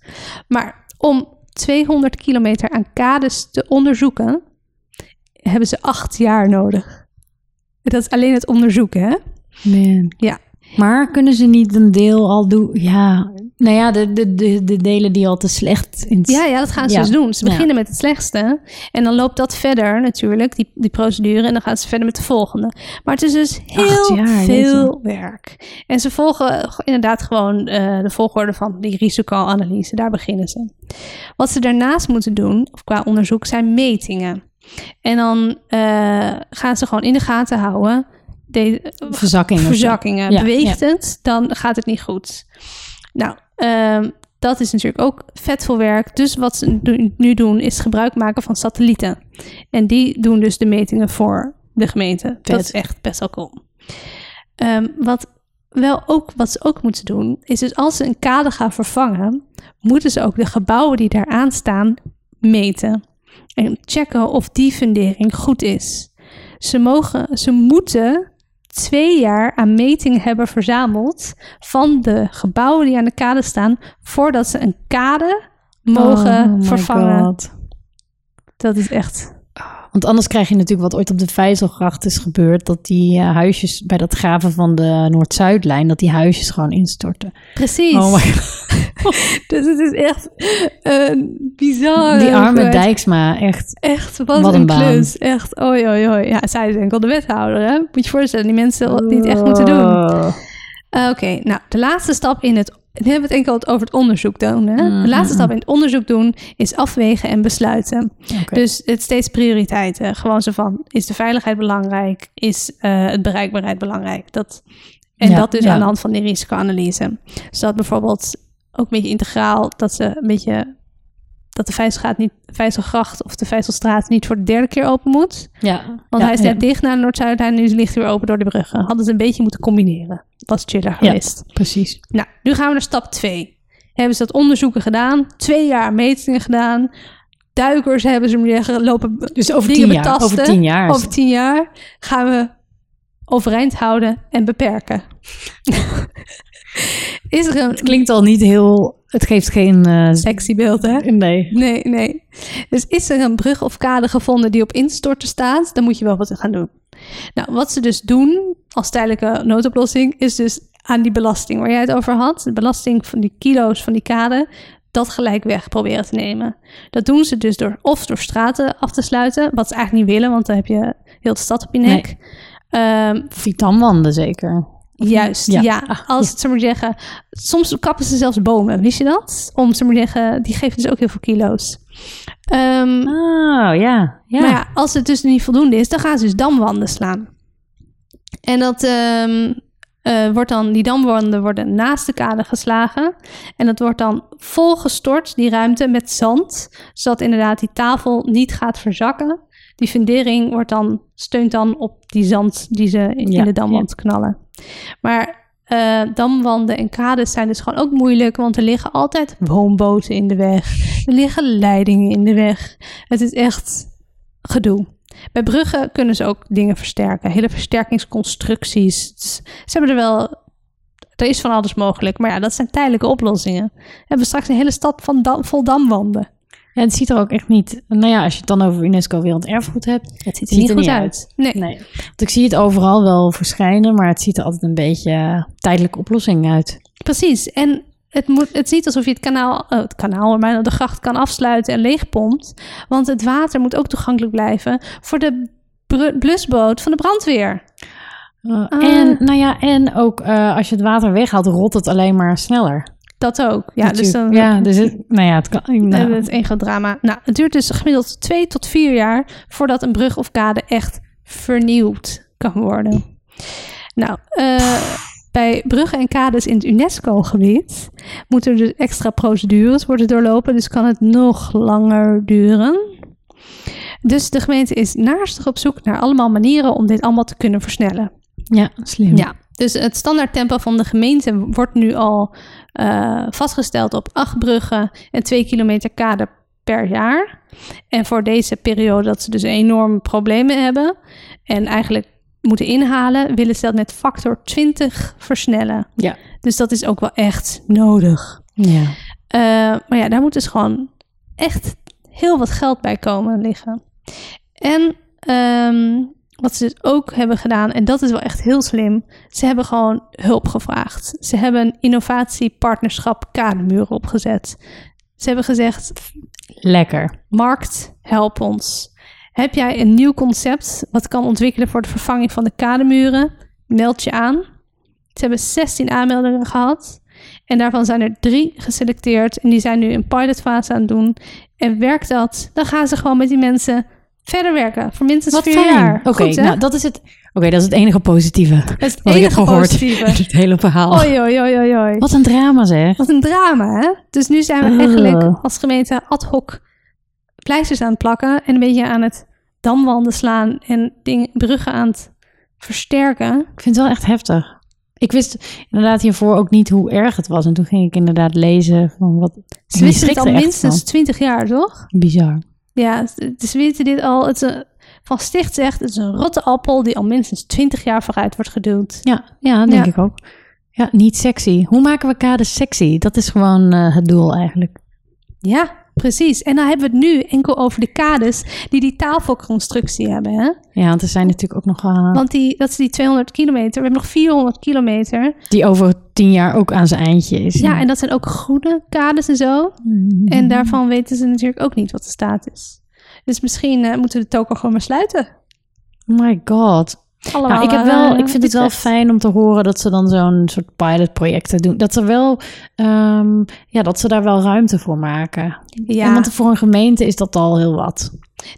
Maar om 200 kilometer aan kades te onderzoeken... hebben ze acht jaar nodig. Dat is alleen het onderzoeken, hè? Man. Ja. Maar kunnen ze niet een deel al doen? Ja, nou ja, de, de, de, de delen die al te slecht in Ja, ja, dat gaan ze Ja. dus doen. Ze Ja. beginnen met het slechtste. En dan loopt dat verder natuurlijk, die, die procedure. En dan gaan ze verder met de volgende. Maar het is dus heel jaar, veel werk. En ze volgen inderdaad gewoon eh, de volgorde van die risicoanalyse. Daar beginnen ze. Wat ze daarnaast moeten doen, of qua onderzoek, zijn metingen. En dan eh, gaan ze gewoon in de gaten houden. De, verzakkingen. verzakkingen. Ja, Beweegt het, dan gaat het niet goed. Nou, ehm, dat is natuurlijk ook vet veel werk. Dus wat ze nu- doen, is gebruik maken van satellieten. En die doen dus de metingen voor de gemeente. Dat is echt best wel cool. Ehm, wat, wel ook, wat ze ook moeten doen, is dus als ze een kade gaan vervangen, moeten ze ook de gebouwen die daar aan staan meten. En checken of die fundering goed is. Ze, mogen, ze moeten twee jaar aan metingen hebben verzameld van de gebouwen die aan de kade staan, voordat ze een kade mogen Oh my vervangen. God. Dat is echt. Want anders krijg je natuurlijk wat ooit op de Vijzelgracht is gebeurd. Dat die eh, huisjes bij dat graven van de Noord-Zuidlijn, dat die huisjes gewoon instorten. Precies. Oh my God. dus het is echt een bizar. Die arme. Dijksma, echt. Echt, wat, Wat een, klus. Echt, oi, oi, oi. Ja, zij is enkel de wethouder, hè? Moet je voorstellen, die mensen die het echt moeten doen. Oh. Uh, Oké, nou, de laatste stap in het... Nu hebben we het enkel over het onderzoek doen, hè? Mhm. De laatste stap in het onderzoek doen is afwegen en besluiten. Dus het steeds prioriteiten. Gewoon zo van, is de veiligheid belangrijk? Is eh, het bereikbaarheid belangrijk? Dat, en Ja, dat dus ja. aan de hand van die risicoanalyse. Zodat bijvoorbeeld ook een beetje integraal, dat ze een beetje... Dat de Vijzelgracht niet, Vijzelgracht of de Vijzelstraat niet voor de derde keer open moet. ja. Want Ja, hij is net ja, dicht naar de Noord-Zuidlijn en nu ligt hij weer open door de bruggen. Hadden ze een beetje moeten combineren. Was chiller Ja. geweest. Precies. Nou, nu gaan we naar stap 2. Hebben ze dat onderzoeken gedaan, twee jaar metingen gedaan. Duikers hebben ze maar zeggen, lopen Dus over tien jaar. betasten. Over tien jaar. Over tien jaar gaan we overeind houden en beperken. Is er een Het klinkt al niet heel... Het geeft geen... eh, sexy beeld, hè? nee. Nee, nee. Dus is er een brug of kade gevonden die op instorten staat, dan moet je wel wat gaan doen. Nou, wat ze dus doen als tijdelijke noodoplossing, is dus aan die belasting waar jij het over had, de belasting van die kilo's van die kade, dat gelijk weg proberen te nemen. Dat doen ze dus door of door straten af te sluiten, wat ze eigenlijk niet willen, want dan heb je heel de stad op je nek. Ehm, Vietamwanden zeker. Juist, ja. Ja. Ah, Als het, zeg maar zeggen, soms kappen ze zelfs bomen, wist je dat? Om, zeg maar zeggen, die geven dus ook heel veel kilo's. Ehm, Oh, ja. Ja. Maar ja, als het dus niet voldoende is, dan gaan ze dus damwanden slaan. En dat ehm, eh, wordt dan, die damwanden worden naast de kade geslagen. En dat wordt dan volgestort, die ruimte, met zand. Zodat inderdaad die tafel niet gaat verzakken. Die fundering wordt dan, steunt dan op die zand die ze in, Ja, in de damwand knallen. Maar eh, damwanden en kades zijn dus gewoon ook moeilijk, want er liggen altijd woonboten in de weg. Er liggen leidingen in de weg. Het is echt gedoe. Bij bruggen kunnen ze ook dingen versterken. Hele versterkingsconstructies. Dus Ze hebben er wel... Er is van alles mogelijk. Maar ja, dat zijn tijdelijke oplossingen. We hebben straks een hele stad van dam, vol damwanden. En het ziet er ook echt niet... Nou ja, als je het dan over UNESCO Werelderfgoed hebt... Het ziet er Ziet niet er goed niet uit. Nee. Nee. Want ik zie het overal wel verschijnen, maar het ziet er altijd een beetje eh, tijdelijke oplossing uit. Precies. En het, moet, het is niet alsof je het kanaal, eh, het kanaal, maar de gracht kan afsluiten en leegpompt. Want het water moet ook toegankelijk blijven voor de blusboot van de brandweer. Uh, Ah. En, nou ja, en ook eh, als je het water weghaalt, rot het alleen maar sneller. Dat ook. Ja, dus dan ja, dus het, nou ja, het kan. hebben Nou, we het één groot drama. Nou, het duurt dus gemiddeld twee tot vier jaar voordat een brug of kade echt vernieuwd kan worden. Nou, eh, bij bruggen en kades in het UNESCO-gebied moeten er dus extra procedures worden doorlopen, dus kan het nog langer duren. Dus de gemeente is naastig op zoek naar allemaal manieren om dit allemaal te kunnen versnellen. ja, slim. Ja, dus het standaardtempo van de gemeente wordt nu al eh, vastgesteld op acht bruggen en twee kilometer kade per jaar. En voor deze periode dat ze dus enorme problemen hebben en eigenlijk moeten inhalen, willen ze dat met factor 20 versnellen. Ja. Dus dat is ook wel echt nodig. ja. Eh, maar ja, daar moet dus gewoon echt heel wat geld bij komen liggen. En ehm, wat ze dus ook hebben gedaan, en dat is wel echt heel slim, ze hebben gewoon hulp gevraagd. Ze hebben een innovatiepartnerschap kademuren opgezet. Ze hebben gezegd, Lekker. markt, help ons. Heb jij een nieuw concept wat kan ontwikkelen voor de vervanging van de kademuren? Meld je aan. Ze hebben 16 aanmeldingen gehad. En daarvan zijn er drie geselecteerd. En die zijn nu een pilotfase aan het doen. En werkt dat, dan gaan ze gewoon met die mensen verder werken. Voor minstens Wat vier fijn. jaar. Oké, nou dat is het. Oké, dat is het enige positieve Dat is het wat ik heb enige gehoord positieve. het hele verhaal. Oei, oei, oei. Wat een drama zeg. Wat een drama, hè? Dus nu zijn we Ugh. eigenlijk als gemeente ad hoc pleisters aan het plakken en een beetje aan het damwanden slaan en dingen, bruggen aan het versterken. Ik vind het wel echt heftig. Ik wist inderdaad hiervoor ook niet hoe erg het was. En toen ging ik inderdaad lezen van wat... Ze wisten het al minstens. 20 jaar, toch? Bizar. Ja, dus weten dit al. Het van Sticht zegt, het is een rotte appel die al minstens 20 jaar vooruit wordt geduwd. Ja, ja denk Ja. ik ook. Ja, niet sexy. Hoe maken we kaders sexy? Dat is gewoon eh, het doel eigenlijk. Ja, precies. En dan hebben we het nu enkel over de kades die die tafelconstructie hebben, hè? Ja, want er zijn natuurlijk ook nog... eh, Want die, dat is die 200 kilometer. We hebben nog 400 kilometer. die over tien jaar ook aan zijn eindje is. Ja, en dat zijn ook groene kades en zo. Mhm. En daarvan weten ze natuurlijk ook niet wat de staat is. Dus misschien eh, moeten we de toko gewoon maar sluiten. Oh my god. Allemaal, Nou, ik, heb wel, eh, ik vind het wel fijn om te horen dat ze dan zo'n soort pilotprojecten doen. Dat er wel, ehm, ja, dat ze daar wel ruimte voor maken. Ja, En want voor een gemeente is dat al heel wat.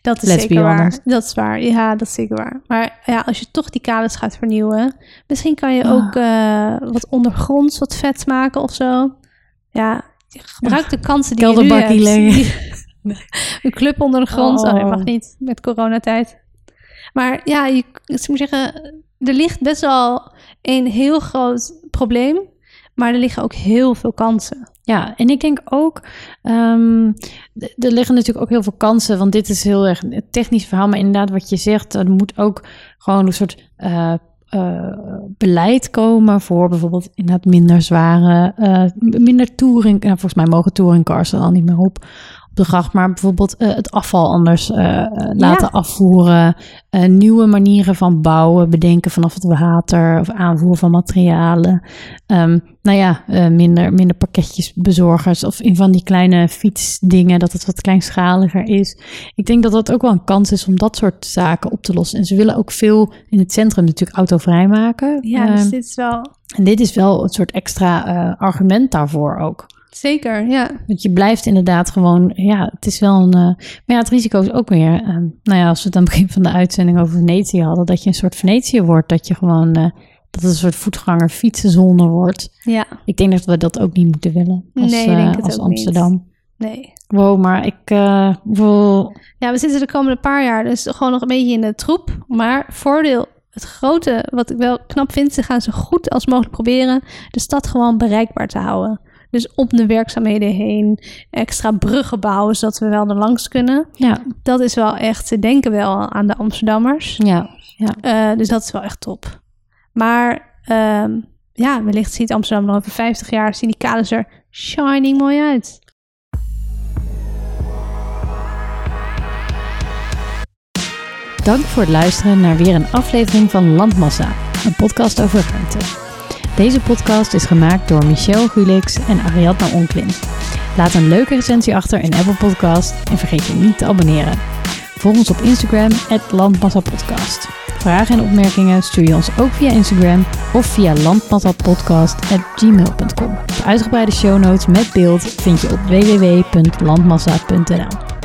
dat is let's zeker waar. Dat is waar. Ja, dat is zeker waar. Maar ja, als je toch die kades gaat vernieuwen, misschien kan je Ah. ook eh, wat ondergronds wat vet maken of zo. Ja, gebruik de kansen die je nu hebt. Een club onder de grond. Oh. nee, Oh. mag niet met coronatijd. Maar ja, je, ik moet zeggen, er ligt best wel een heel groot probleem. Maar er liggen ook heel veel kansen. Ja, en ik denk ook, ehm, er liggen natuurlijk ook heel veel kansen, want dit is heel erg een technisch verhaal, maar inderdaad wat je zegt, er moet ook gewoon een soort eh, eh, beleid komen voor bijvoorbeeld inderdaad minder zware, eh, minder touring, nou, volgens mij mogen touringcars er al niet meer op, gracht, maar bijvoorbeeld eh, het afval anders eh, eh, laten afvoeren, nieuwe manieren van bouwen, bedenken vanaf het water of aanvoer van materialen. Ehm, nou ja, minder, minder pakketjes bezorgers of in van die kleine fietsdingen, dat het wat kleinschaliger is. Ik denk dat dat ook wel een kans is om dat soort zaken op te lossen. En ze willen ook veel in het centrum natuurlijk autovrij maken. Ja, Ehm, dus dit is wel En dit is wel een soort extra argument daarvoor ook. Zeker, ja. Want je blijft inderdaad gewoon, ja, het is wel een. eh, maar ja, het risico is ook weer. eh, nou ja, als we het aan het begin van de uitzending over Venetië hadden, dat je een soort Venetië wordt. Dat je gewoon. eh, dat het een soort voetganger fietsenzone wordt. Ja, Ik denk dat we dat ook niet moeten willen. Als, Nee, ik eh, denk het als ook niet. Amsterdam. nee. Wow, maar ik wil. Ja, we zitten de komende paar jaar dus gewoon nog een beetje in de troep. Maar voordeel, het grote, wat ik wel knap vind, ze gaan zo goed als mogelijk proberen de stad gewoon bereikbaar te houden. Dus om de werkzaamheden heen, extra bruggen bouwen, zodat we wel er langs kunnen. Ja, Dat is wel echt, ze denken wel aan de Amsterdammers. ja, Eh, dus dat is wel echt top. Maar ehm, ja, wellicht ziet Amsterdam nog over 50 jaar, zien die kaders er shining mooi uit. Dank voor het luisteren naar weer een aflevering van Landmassa, een podcast over ruimte. Deze podcast is gemaakt door Michel Gulix en Ariadna Onklin. Laat een leuke recensie achter in Apple Podcast en vergeet je niet te abonneren. Volg ons op Instagram, landmassapodcast. Vragen en opmerkingen stuur je ons ook via Instagram of via landmassapodcast.gmail.com. De uitgebreide show notes met beeld vind je op www.landmassa.nl